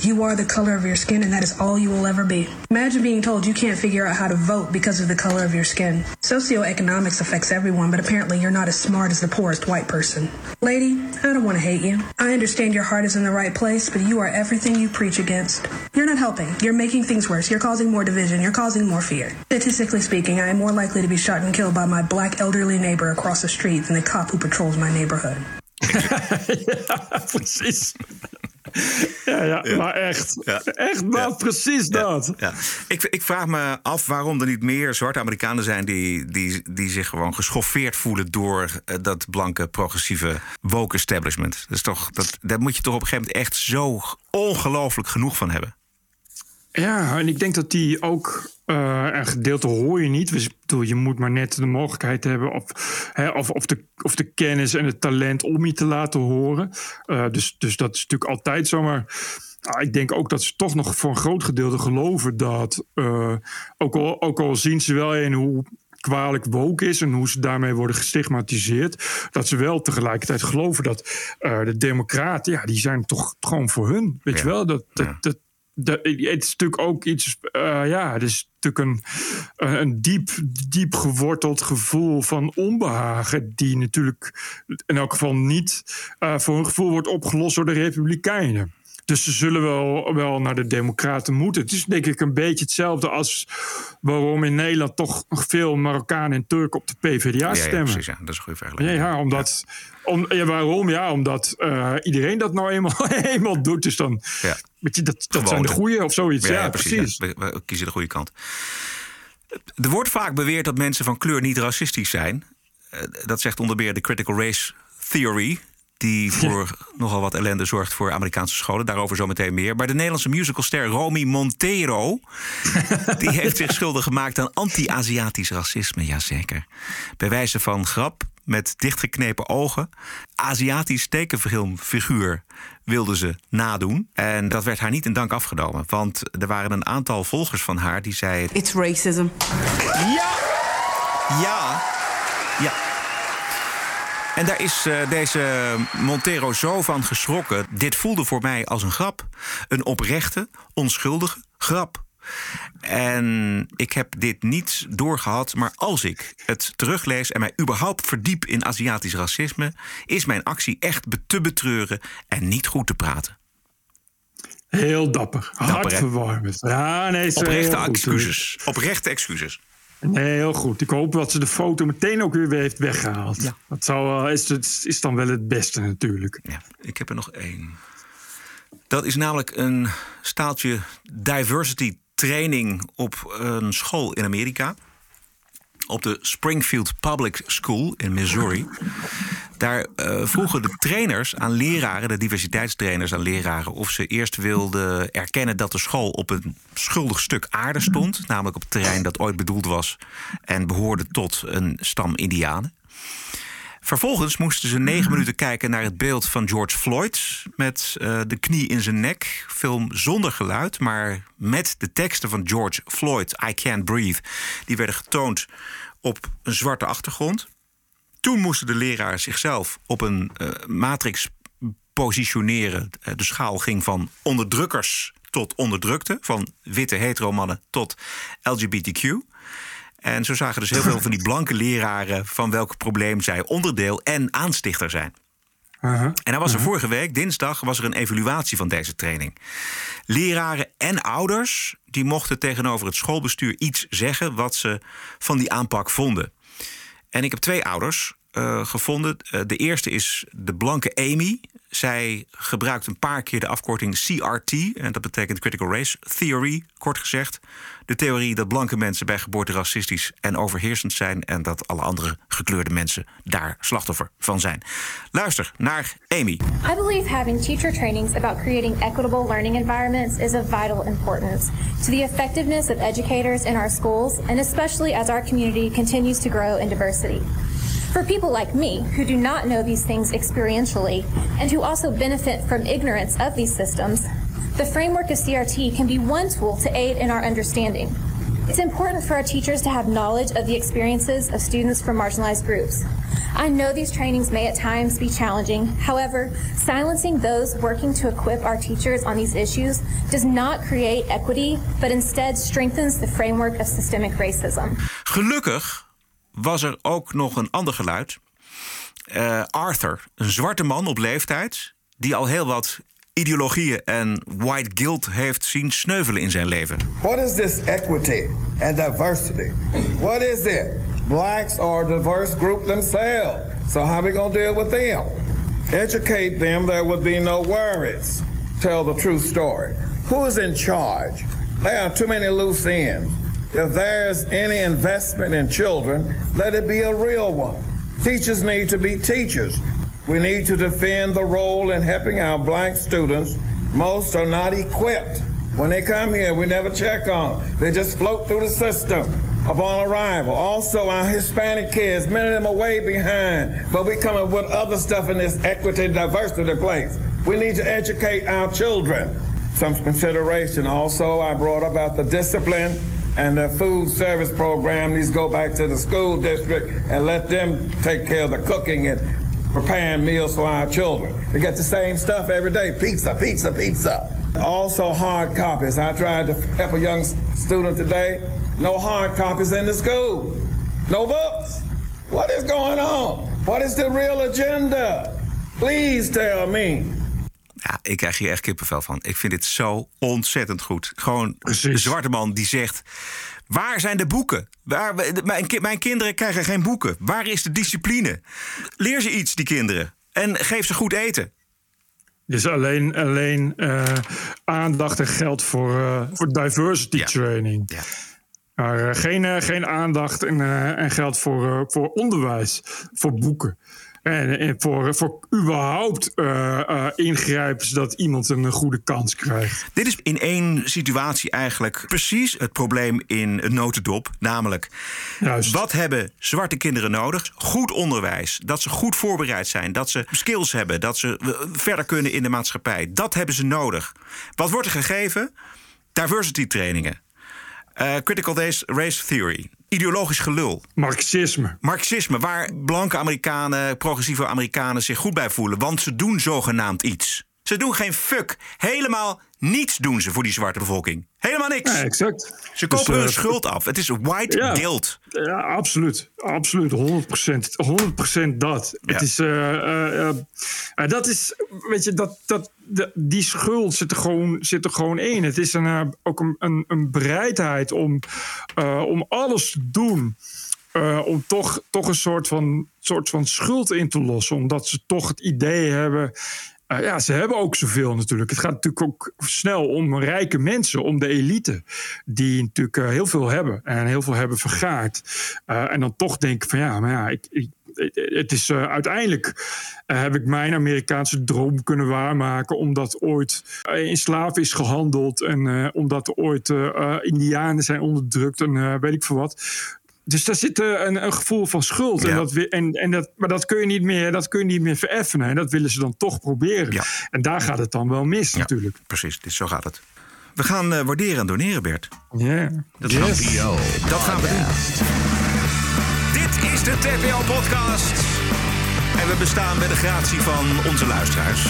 You are the color of your skin and that is all you will ever be. Imagine being told you can't figure out how to vote because of the color of your skin. Socioeconomics affects everyone, but apparently you're not as smart as the poorest white person. Lady, I don't want to hate you. I understand your heart is in the right place, but you are everything you preach against. You're not helping. You're making things worse. You're causing more division. You're causing more fear. Statistically speaking, I am more likely to be shot and killed by my black elderly neighbor across the street than the cop who patrols my neighborhood. ja, precies. Ja, ja, maar echt. Echt, maar precies dat. Ja. Ik, ik vraag me af waarom er niet meer zwarte Amerikanen zijn die, die, die zich gewoon geschoffeerd voelen door eh, dat blanke progressieve woke establishment. Dat is toch, dat, daar moet je toch op een gegeven moment echt zo ongelooflijk genoeg van hebben. Ja, en ik denk dat die ook. Eh een gedeelte hoor je niet. Dus, bedoel, je moet maar net de mogelijkheid hebben. Of, hè, of, of, de, of de kennis en het talent om je te laten horen. Eh, dus, dus dat is natuurlijk altijd zo. Maar ah, ik denk ook dat ze toch nog voor een groot gedeelte geloven dat, uh, ook, al, ook al zien ze wel in hoe kwalijk woke is en hoe ze daarmee worden gestigmatiseerd, dat ze wel tegelijkertijd geloven dat uh, de democraten, ja, die zijn toch gewoon voor hun. Weet je wel? Dat, dat, dat, het is natuurlijk ook iets, uh, ja, het is natuurlijk een, een diep, diep geworteld gevoel van onbehagen, die natuurlijk in elk geval niet uh, voor een gevoel wordt opgelost door de Republikeinen. Dus ze zullen wel, wel naar de Democraten moeten. Het is denk ik een beetje hetzelfde als waarom in Nederland toch veel Marokkanen en Turken op de PvdA stemmen. Ja, precies, ja. dat is een goede vergelijking. Ja, omdat, Om, ja, waarom? Ja, omdat uh, iedereen dat nou eenmaal, eenmaal doet. Dus dan, ja. je, dat, dat zijn de goede of zoiets. Ja, ja precies. We, we, kiezen de goede kant. Er wordt vaak beweerd dat mensen van kleur niet racistisch zijn. Uh, dat zegt onder meer de critical race theory die voor nogal wat ellende zorgt voor Amerikaanse scholen. Daarover zometeen meer. Maar de Nederlandse musicalster Romy Montero... die heeft zich schuldig gemaakt aan anti-Aziatisch racisme, jazeker. Bij wijze van grap met dichtgeknepen ogen... Aziatisch tekenfilmfiguur wilde ze nadoen. En dat werd haar niet in dank afgenomen. Want er waren een aantal volgers van haar die zeiden... It's racism. Ja! Ja! Ja, en daar is uh, deze Montero zo van geschrokken. Dit voelde voor mij als een grap. Een oprechte, onschuldige grap. En ik heb dit niet doorgehad, maar als ik het teruglees en mij überhaupt verdiep in Aziatisch racisme, is mijn actie echt te betreuren en niet goed te praten. Heel dapper. Hartverwarmend. Ja, nee, Oprechte excuses. Oprechte excuses. Nee, heel goed. Ik hoop dat ze de foto meteen ook weer heeft weggehaald. Ja. Dat zou, is, is dan wel het beste natuurlijk. Ja, ik heb er nog één. Dat is namelijk een staaltje diversity training op een school in Amerika. Op de Springfield Public School in Missouri. Daar uh, vroegen de trainers aan leraren, de diversiteitstrainers aan leraren, of ze eerst wilden erkennen dat de school op een schuldig stuk aarde stond. Namelijk op het terrein dat ooit bedoeld was en behoorde tot een stam Indianen. Vervolgens moesten ze negen minuten kijken naar het beeld van George Floyd. Met uh, de knie in zijn nek. Film zonder geluid, maar met de teksten van George Floyd, I Can't Breathe. Die werden getoond op een zwarte achtergrond. Toen moesten de leraren zichzelf op een uh, matrix positioneren. Uh, de schaal ging van onderdrukkers tot onderdrukte. Van witte hetero-mannen tot LGBTQ. En zo zagen dus heel veel van die blanke leraren van welk probleem zij onderdeel en aanstichter zijn. Uh -huh. En dan was er vorige week, dinsdag, was er een evaluatie van deze training. Leraren en ouders die mochten tegenover het schoolbestuur iets zeggen wat ze van die aanpak vonden. En ik heb twee ouders uh, gevonden. Uh, de eerste is de blanke Amy. Zij gebruikt een paar keer de afkorting CRT. En dat betekent Critical Race Theory, kort gezegd. De theorie dat blanke mensen bij geboorte racistisch en overheersend zijn. En dat alle andere gekleurde mensen daar slachtoffer van zijn. Luister naar Amy. I believe having teacher trainings about creating equitable learning environments is of vital importance to the effectiveness of educators in our schools. And especially as our community continues to grow in diversity. For people like me, who do not know these things experientially, and who also benefit from ignorance of these systems, the framework of CRT can be one tool to aid in our understanding. It's important for our teachers to have knowledge of the experiences of students from marginalized groups. I know these trainings may at times be challenging. However, silencing those working to equip our teachers on these issues does not create equity, but instead strengthens the framework of systemic racism. Gelukkig was er ook nog een ander geluid. Uh, Arthur, een zwarte man op leeftijd, die al heel wat ideologieën en white guilt heeft zien sneuvelen in zijn leven. What is this equity and diversity? What is it? Blacks are a diverse group themselves. So how are we to deal with them? Educate them, there would be no worries. Tell the true story. Who is in charge? There are too many loose ends. If there's any investment in children, let it be a real one. Teachers need to be teachers. We need to defend the role in helping our black students. Most are not equipped. When they come here, we never check on them. They just float through the system upon arrival. Also, our Hispanic kids, many of them are way behind, but we come up with other stuff in this equity diversity place. We need to educate our children some consideration. Also, I brought about the discipline and the food service program needs to go back to the school district and let them take care of the cooking and preparing meals for our children. They get the same stuff every day pizza, pizza, pizza. Also, hard copies. I tried to help a young student today. No hard copies in the school. No books. What is going on? What is the real agenda? Please tell me. Ja, ik krijg hier echt kippenvel van. Ik vind dit zo ontzettend goed. Gewoon een zwarte man die zegt... Waar zijn de boeken? Waar, mijn, mijn kinderen krijgen geen boeken. Waar is de discipline? Leer ze iets, die kinderen. En geef ze goed eten. Dus alleen, alleen uh, aandacht en geld voor, uh, voor diversity training. Ja. Maar uh, geen, geen aandacht en, en geld voor, voor onderwijs, voor boeken. En, en voor, voor überhaupt uh, uh, ingrijpen zodat iemand een goede kans krijgt. Dit is in één situatie eigenlijk precies het probleem in een notendop. Namelijk, Juist. wat hebben zwarte kinderen nodig? Goed onderwijs. Dat ze goed voorbereid zijn. Dat ze skills hebben. Dat ze verder kunnen in de maatschappij. Dat hebben ze nodig. Wat wordt er gegeven? Diversity trainingen. Uh, critical Race Theory ideologisch gelul. Marxisme. Marxisme, waar blanke Amerikanen, progressieve Amerikanen zich goed bij voelen. Want ze doen zogenaamd iets. Ze doen geen fuck. Helemaal niets doen ze voor die zwarte bevolking. Helemaal niks. Ja, exact. Ze kopen dus, hun uh, schuld af. Het is white ja, guilt. Ja, absoluut. Absoluut. 100 procent. 100% dat. Ja. Het is, uh, uh, dat is, weet je, dat, dat, de, die schuld zit er gewoon, zit er gewoon in. Het is een, ook een, een, een bereidheid om, om alles te doen. Uh, om toch, toch een soort van, soort van schuld in te lossen. Omdat ze toch het idee hebben. Uh, ja, ze hebben ook zoveel natuurlijk. Het gaat natuurlijk ook snel om rijke mensen, om de elite. Die natuurlijk uh, heel veel hebben en heel veel hebben vergaard. en dan toch denken van ja, maar ja, ik, het is uiteindelijk heb ik mijn Amerikaanse droom kunnen waarmaken. Omdat ooit in slaven is gehandeld. En omdat ooit Indianen zijn onderdrukt. En weet ik veel wat. Dus daar zit een, een gevoel van schuld. Ja. En dat, en, en dat, maar dat kun, je niet meer, dat kun je niet meer vereffenen. En dat willen ze dan toch proberen. Ja. En daar gaat het dan wel mis ja, natuurlijk. Precies, dus zo gaat het. We gaan waarderen en doneren, Bert. Ja. Dat, yes. gaan, dat gaan we doen. Dit is de TPO-podcast. En we bestaan bij de gratie van onze luisteraars.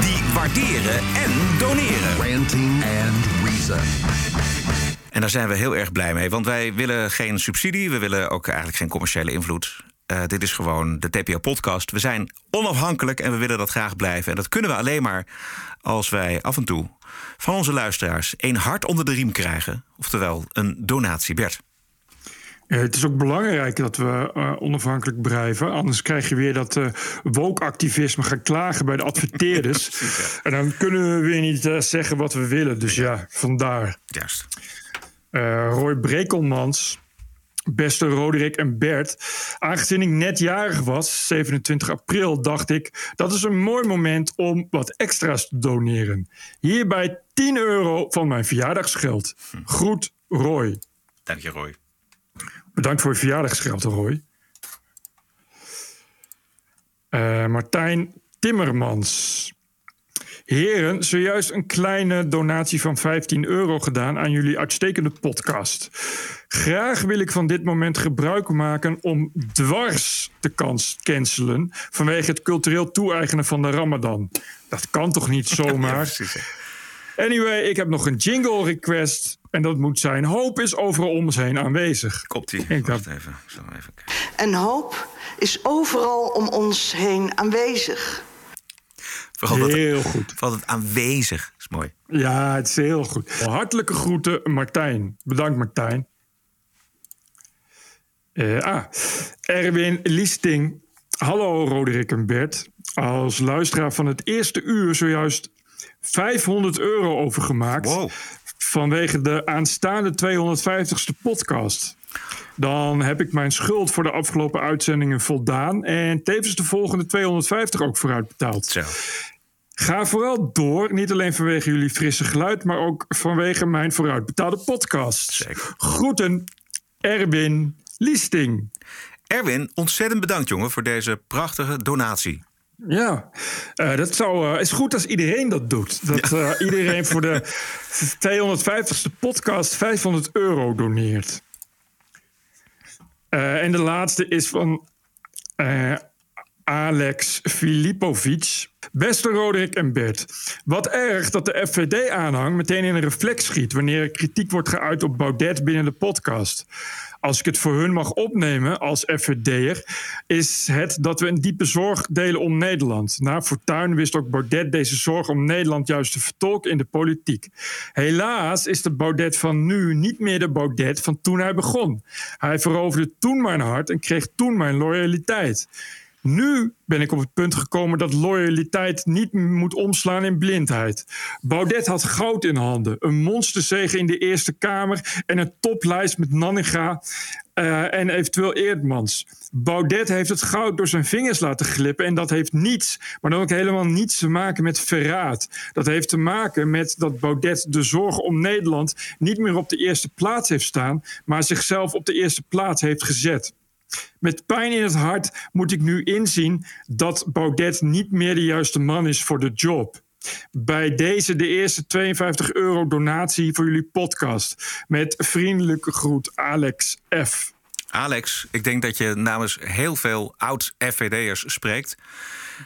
Die waarderen en doneren. Ranting and Reason. En daar zijn we heel erg blij mee. Want wij willen geen subsidie. We willen ook eigenlijk geen commerciële invloed. Uh, dit is gewoon de TPO-podcast. We zijn onafhankelijk en we willen dat graag blijven. En dat kunnen we alleen maar als wij af en toe van onze luisteraars een hart onder de riem krijgen. Oftewel een donatie, Bert. Uh, het is ook belangrijk dat we uh, onafhankelijk blijven. Anders krijg je weer dat uh, woke-activisme gaat klagen bij de adverteerders. en dan kunnen we weer niet zeggen wat we willen. Dus ja, vandaar. Juist. Roy Brekelmans, beste Roderick en Bert. Aangezien ik net jarig was, 27 april, dacht ik... dat is een mooi moment om wat extra's te doneren. Hierbij 10 euro van mijn verjaardagsgeld. Groet, Roy. Dank je, Roy. Bedankt voor je verjaardagsgeld, Roy. Uh, Martijn Timmermans. Heren, zojuist een kleine donatie van 15 euro gedaan aan jullie uitstekende podcast. Graag wil ik van dit moment gebruik maken om dwars te cancelen vanwege het cultureel toe-eigenen van de Ramadan. Dat kan toch niet zomaar? Anyway, ik heb nog een jingle request. En dat moet zijn: hoop is overal om ons heen aanwezig. Komt ie. Ik Wacht even. Even en hoop is overal om ons heen aanwezig. Vooral heel dat, goed. Vooral het aanwezig is mooi. Ja, het is heel goed. Hartelijke groeten, Martijn. Bedankt, Martijn. Uh, ah, Erwin Liesting. Hallo, Roderick en Bert. Als luisteraar van het eerste uur zojuist 500 euro overgemaakt. Wow. Vanwege de aanstaande 250ste podcast. Dan heb ik mijn schuld voor de afgelopen uitzendingen voldaan. En tevens de volgende 250 ook vooruit betaald. Zo. Ga vooral door, niet alleen vanwege jullie frisse geluid, maar ook vanwege mijn vooruitbetaalde podcast. Zeker. Groeten, Erwin Liesting. Erwin, ontzettend bedankt jongen voor deze prachtige donatie. Ja, uh, dat zou, uh, is goed als iedereen dat doet. Dat ja. uh, iedereen voor de 250ste podcast 500 euro doneert. En de laatste is van Alex Filipovic. Beste Roderick en Bert. Wat erg dat de FVD-aanhang meteen in een reflex schiet wanneer er kritiek wordt geuit op Baudet binnen de podcast. Als ik het voor hun mag opnemen als FVD'er, is het dat we een diepe zorg delen om Nederland. Na Fortuyn wist ook Baudet deze zorg om Nederland juist te vertolken in de politiek. Helaas is de Baudet van nu niet meer de Baudet van toen hij begon. Hij veroverde toen mijn hart en kreeg toen mijn loyaliteit. Nu ben ik op het punt gekomen dat loyaliteit niet moet omslaan in blindheid. Baudet had goud in handen, een monsterzege in de Eerste Kamer en een toplijst met Nanninga uh, en eventueel Eerdmans. Baudet heeft het goud door zijn vingers laten glippen en dat heeft niets, maar dan ook helemaal niets te maken met verraad. Dat heeft te maken met dat Baudet de zorg om Nederland niet meer op de eerste plaats heeft staan, maar zichzelf op de eerste plaats heeft gezet. Met pijn in het hart moet ik nu inzien dat Baudet niet meer de juiste man is voor de job. Bij deze de eerste 52 euro donatie voor jullie podcast. Met vriendelijke groet Alex F. Alex, ik denk dat je namens heel veel oud-FVD'ers spreekt.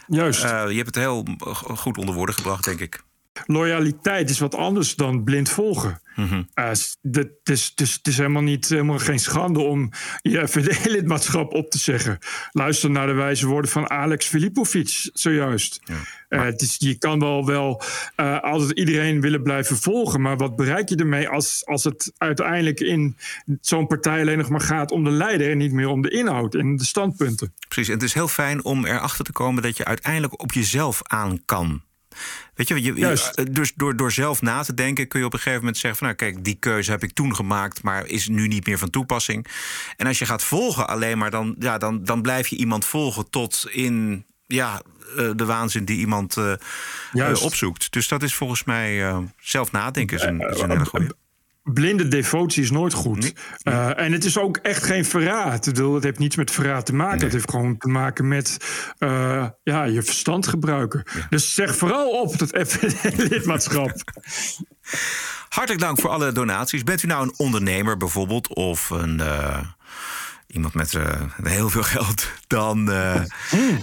Juist. Uh, je hebt het heel goed onder woorden gebracht, denk ik. Loyaliteit is wat anders dan blind volgen. Mm het, is, het, is, helemaal, niet, helemaal geen schande om je FVD-lidmaatschap op te zeggen. Luister naar de wijze woorden van Alex Filipovic zojuist. Ja, is, je kan wel, wel uh, altijd iedereen willen blijven volgen, maar wat bereik je ermee als, als het uiteindelijk in zo'n partij alleen nog maar gaat om de leider en niet meer om de inhoud en de standpunten? Precies, en het is heel fijn om erachter te komen dat je uiteindelijk op jezelf aan kan. Weet je, je, dus door, door zelf na te denken kun je op een gegeven moment zeggen: van nou, kijk, die keuze heb ik toen gemaakt, maar is nu niet meer van toepassing. En als je gaat volgen alleen maar, dan, ja, dan, dan blijf je iemand volgen tot in ja, eh, de waanzin die iemand uh, opzoekt. Dus dat is volgens mij uh, zelf nadenken is een, is een hele goede blinde devotie is nooit goed. Uh, en het is ook echt geen verraad. Het heeft niets met verraad te maken. Het heeft gewoon te maken met uh, ja, je verstand gebruiken. Dus zeg vooral op dat FVD-lidmaatschap. Hartelijk dank voor alle donaties. Bent u nou een ondernemer bijvoorbeeld of een... Uh iemand met uh, heel veel geld, dan. Uh,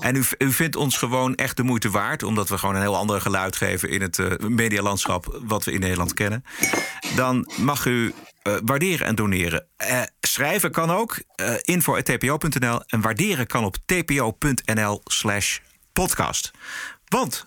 En u, u vindt ons gewoon echt de moeite waard, omdat we gewoon een heel ander geluid geven in het uh, medialandschap wat we in Nederland kennen. Dan mag u waarderen en doneren. schrijven kan ook. info.tpo.nl en waarderen kan op tpo.nl/slash podcast. Want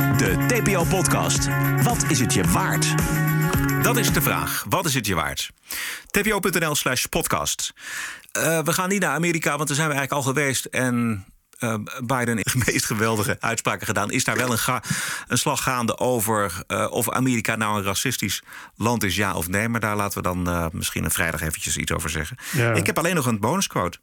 De TPO-podcast. Wat is het je waard? Dat is de vraag. Wat is het je waard? tpo.nl slash podcast. Uh, we gaan niet naar Amerika, want daar zijn we eigenlijk al geweest. En uh, Biden heeft de meest geweldige uitspraken gedaan. Is daar wel een, een slag gaande over uh, of Amerika nou een racistisch land is, ja of nee. Maar daar laten we dan misschien een vrijdag eventjes iets over zeggen. Ja. Ik heb alleen nog een bonusquote.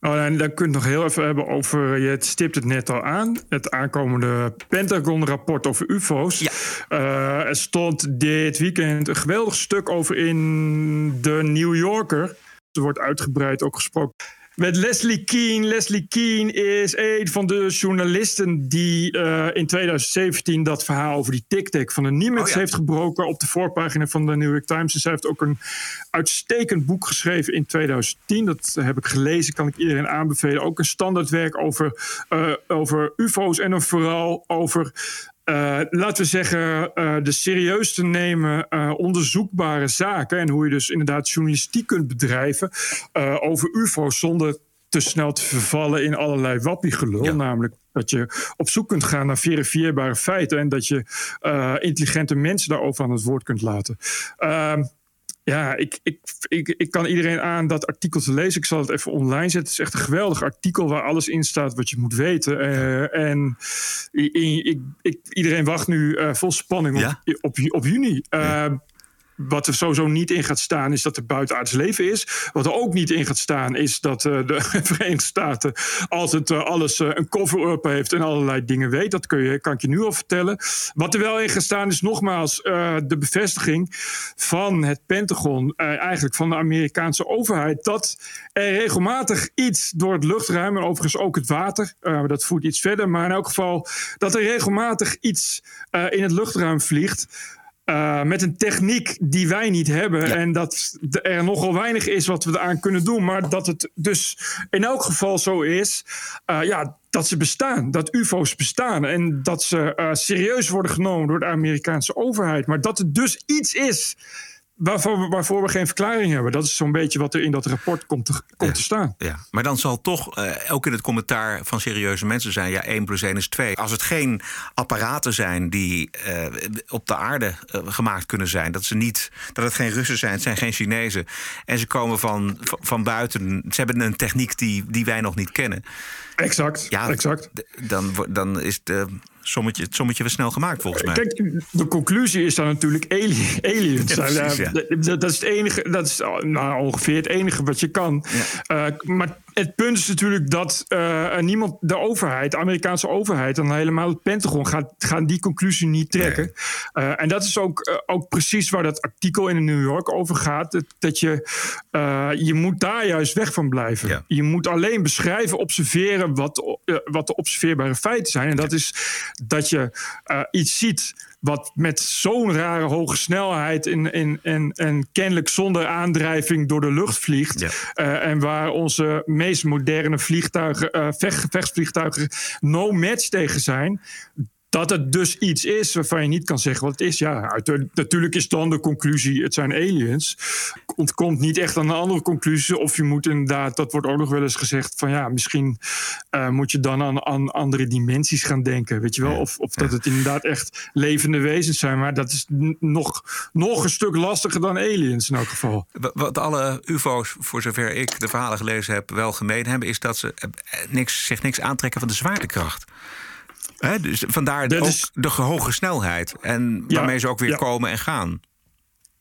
Oh, en dan kun je het nog heel even hebben over, je stipt het net al aan, het aankomende Pentagon-rapport over UFO's. Ja. Uh, er stond dit weekend een geweldig stuk over in de New Yorker. Er wordt uitgebreid ook gesproken met Leslie Keane. Leslie Keane is een van de journalisten die uh, in 2017 dat verhaal over die tic-tac van de Nimitz oh, heeft gebroken op de voorpagina van de New York Times. En zij heeft ook een uitstekend boek geschreven in 2010. Dat heb ik gelezen, kan ik iedereen aanbevelen. Ook een standaardwerk over, uh, over UFO's en dan vooral over uh, laten we zeggen, uh, de serieus te nemen uh, onderzoekbare zaken. En hoe je dus inderdaad journalistiek kunt bedrijven over UFO's zonder te snel te vervallen in allerlei wappiegelul. Ja. Namelijk dat je op zoek kunt gaan naar verifieerbare feiten en dat je intelligente mensen daarover aan het woord kunt laten. Ja, ik, ik, ik, ik kan iedereen aan dat artikel te lezen. Ik zal het even online zetten. Het is echt een geweldig artikel waar alles in staat wat je moet weten. Uh, en ik, ik, iedereen wacht nu uh, vol spanning op, ja. op, op, juni. Uh, wat er sowieso niet in gaat staan, is dat er buitenaards leven is. Wat er ook niet in gaat staan, is dat uh, de Verenigde Staten altijd uh, alles uh, een cover-up heeft en allerlei dingen weet. Dat kun je, kan ik je nu al vertellen. Wat er wel in gaat staan, is nogmaals de bevestiging van het Pentagon, eigenlijk van de Amerikaanse overheid, dat er regelmatig iets door het luchtruim, en overigens ook het water, dat voert iets verder, maar in elk geval dat er regelmatig iets in het luchtruim vliegt. Uh, met een techniek die wij niet hebben. En dat er nogal weinig is wat we eraan kunnen doen. Maar dat het dus in elk geval zo is. Uh, ja, dat ze bestaan. Dat UFO's bestaan. En dat ze uh, serieus worden genomen door de Amerikaanse overheid. Maar dat het dus iets is Waarvoor, waarvoor, we geen verklaring hebben. Dat is zo'n beetje wat er in dat rapport komt te, komt te staan. Ja, maar dan zal toch uh, ook in het commentaar van serieuze mensen zijn... ja, 1 plus 1 is 2. Als het geen apparaten zijn die uh, op de aarde uh, gemaakt kunnen zijn... Dat, ze niet, dat het geen Russen zijn, het zijn geen Chinezen... en ze komen van, van buiten, ze hebben een techniek die, die wij nog niet kennen... Exact, ja, exact. Dan, dan is de sommetje, het sommetje weer snel gemaakt, volgens mij. Kijk, de conclusie is dan natuurlijk aliens. Ja, precies, ja. dat, dat, is het enige, dat is nou, ongeveer het enige wat je kan. Ja. Uh, maar het punt is natuurlijk dat uh, niemand, de overheid, de Amerikaanse overheid, en helemaal het Pentagon, gaat, gaan die conclusie niet trekken. Nee. Uh, en dat is ook, uh, ook precies waar dat artikel in de New York over gaat. Dat, dat je, je moet daar juist weg van blijven. Ja. Je moet alleen beschrijven, observeren wat, wat de observeerbare feiten zijn. En dat is dat je iets ziet wat met zo'n rare hoge snelheid en, en, en, en kennelijk zonder aandrijving door de lucht vliegt. Ja. Uh, en waar onze meest moderne vliegtuigen, uh, vecht, gevechtsvliegtuigen no match tegen zijn dat het dus iets is waarvan je niet kan zeggen wat het is. Ja, natuurlijk is dan de conclusie, het zijn aliens. Ontkomt niet echt aan een andere conclusie. Of je moet inderdaad, dat wordt ook nog wel eens gezegd, van ja, misschien uh, moet je dan aan, aan, andere dimensies gaan denken. Weet je wel? Of, of dat het inderdaad echt levende wezens zijn. Maar dat is nog, nog een stuk lastiger dan aliens in elk geval. Wat alle UFO's, voor zover ik de verhalen gelezen heb, wel gemeen hebben, is dat ze eh, niks, zich niks aantrekken van de zwaartekracht. Dus vandaar ook is... de hoge snelheid. En ja, waarmee ze ook weer ja. komen en gaan.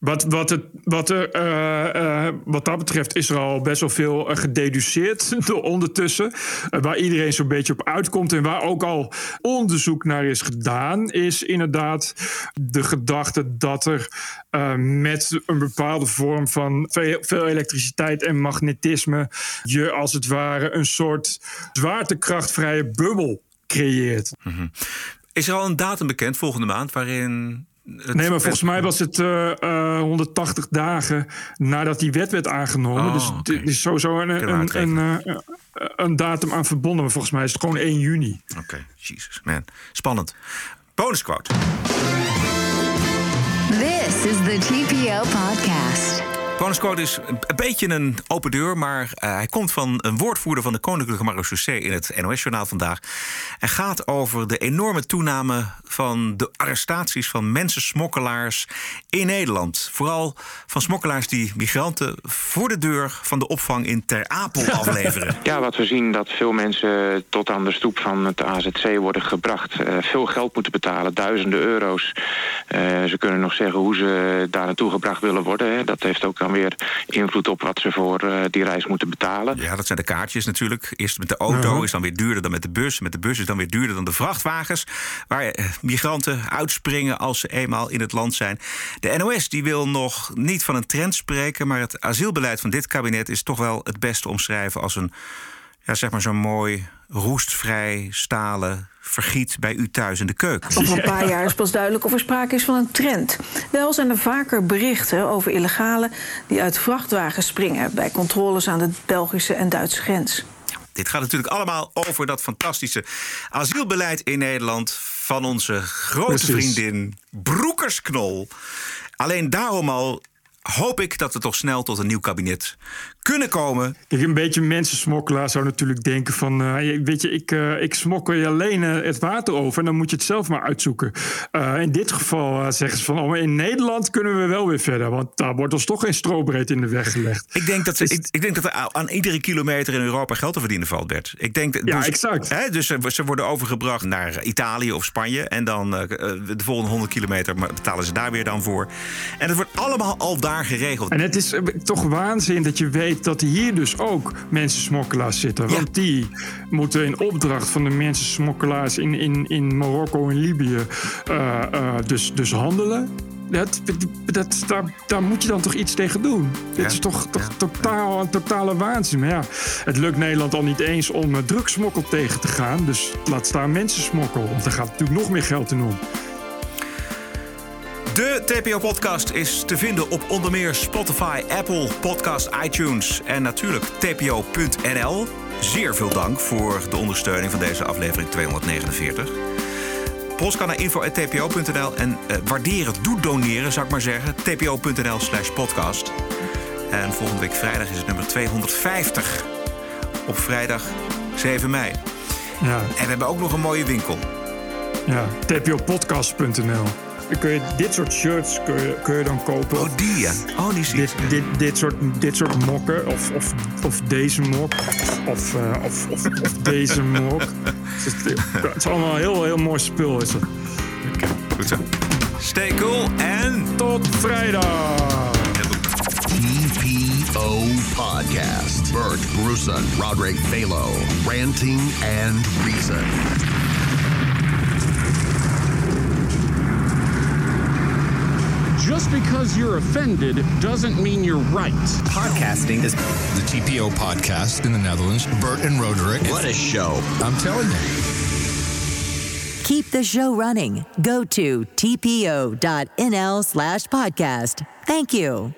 Wat, wat, het, wat, er, uh, uh, wat dat betreft is er al best wel veel uh, gededuceerd ondertussen. waar iedereen zo'n beetje op uitkomt en waar ook al onderzoek naar is gedaan, is inderdaad de gedachte dat er met een bepaalde vorm van veel, veel, elektriciteit en magnetisme je als het ware een soort zwaartekrachtvrije bubbel creëert. Mm -hmm. Is er al een datum bekend volgende maand waarin. nee, maar volgens mij was het uh, uh, 180 dagen nadat die wet werd aangenomen. Oh, dus okay. er is sowieso een, een, een, uh, een, datum aan verbonden. Maar volgens mij is het gewoon 1 juni. Oké, okay. Jesus, man. Spannend. Bonusquote. This is the TPO podcast. Bonusquote is een beetje een open deur, maar uh, hij komt van een woordvoerder van de Koninklijke Marechaussee in het NOS-journaal vandaag. En gaat over de enorme toename van de arrestaties van mensensmokkelaars in Nederland. Vooral van smokkelaars die migranten voor de deur van de opvang in Ter Apel afleveren. Ja, wat we zien dat veel mensen tot aan de stoep van het AZC worden gebracht. Uh, veel geld moeten betalen, duizenden euro's. Uh, ze kunnen nog zeggen hoe ze daar naartoe gebracht willen worden. Hè. Dat heeft ook dan weer invloed op wat ze voor uh, die reis moeten betalen. Ja, dat zijn de kaartjes natuurlijk. Eerst met de auto is dan weer duurder dan met de bus. Met de bus is dan weer duurder dan de vrachtwagens. Waar migranten uitspringen als ze eenmaal in het land zijn. De NOS die wil nog niet van een trend spreken... maar het asielbeleid van dit kabinet is toch wel het beste omschrijven... als een, ja, zeg maar zo'n mooi roestvrij stalen vergiet bij u thuis in de keuken. Over een paar jaar is pas duidelijk of er sprake is van een trend. Wel zijn er vaker berichten over illegalen die uit vrachtwagens springen bij controles aan de Belgische en Duitse grens. Dit gaat natuurlijk allemaal over dat fantastische asielbeleid in Nederland van onze grote Precies. vriendin Broekersknol. Alleen daarom al hoop ik dat we toch snel tot een nieuw kabinet kunnen komen. Kijk, een beetje mensensmokkelaar zou natuurlijk denken van... Uh, weet je, ik, uh, ik smokkel je alleen uh, het water over... en dan moet je het zelf maar uitzoeken. in dit geval zeggen ze van... Oh, in Nederland kunnen we wel weer verder... want daar wordt ons toch geen strobreed in de weg gelegd. Ik denk dat, ze, ik, ik, denk dat er aan iedere kilometer in Europa geld te verdienen valt, Bert. Ik denk, ja, dus, exact. Hè, dus ze worden overgebracht naar Italië of Spanje... en dan de volgende 100 kilometer betalen ze daar weer dan voor. En het wordt allemaal al daar geregeld. En het is toch waanzin dat je weet dat hier dus ook mensensmokkelaars zitten. Want die moeten in opdracht van de mensensmokkelaars in, in, in Marokko en Libië uh, uh, dus, dus handelen. Dat, dat, daar, daar moet je dan toch iets tegen doen? Ja. Dit is toch, toch ja. totaal, een totale waanzin. Maar ja, het lukt Nederland al niet eens om drugsmokkel tegen te gaan. Dus laat staan mensensmokkel. Want daar gaat natuurlijk nog meer geld in om. De TPO-podcast is te vinden op onder meer Spotify, Apple Podcast, iTunes en natuurlijk tpo.nl. Zeer veel dank voor de ondersteuning van deze aflevering 249. Post kan naar info.tpo.nl en uh, waarderen, doe doneren, zou ik maar zeggen. tpo.nl slash podcast. En volgende week vrijdag is het nummer 250. Op vrijdag 7 mei. Ja. En we hebben ook nog een mooie winkel. Ja, tpopodcast.nl. Dan kun je dit soort shirts kun je, kun je dan kopen. Oh, die ja. Oh, die zie dit, dit, dit, soort, dit soort mokken. Of, of, of deze mok. Of, uh, of, of, of deze mok. Het is, het is allemaal heel, heel mooi spul. Is het. Oké, okay, goed zo. Stay cool en tot vrijdag. TPO Podcast. Bert Bruson, Roderick Balo. Ranting and Reason. Just because you're offended doesn't mean you're right. Podcasting is the TPO podcast in the Netherlands. Bert and Roderick. What a show. I'm telling you. Keep the show running. Go to tpo.nl slash podcast. Thank you.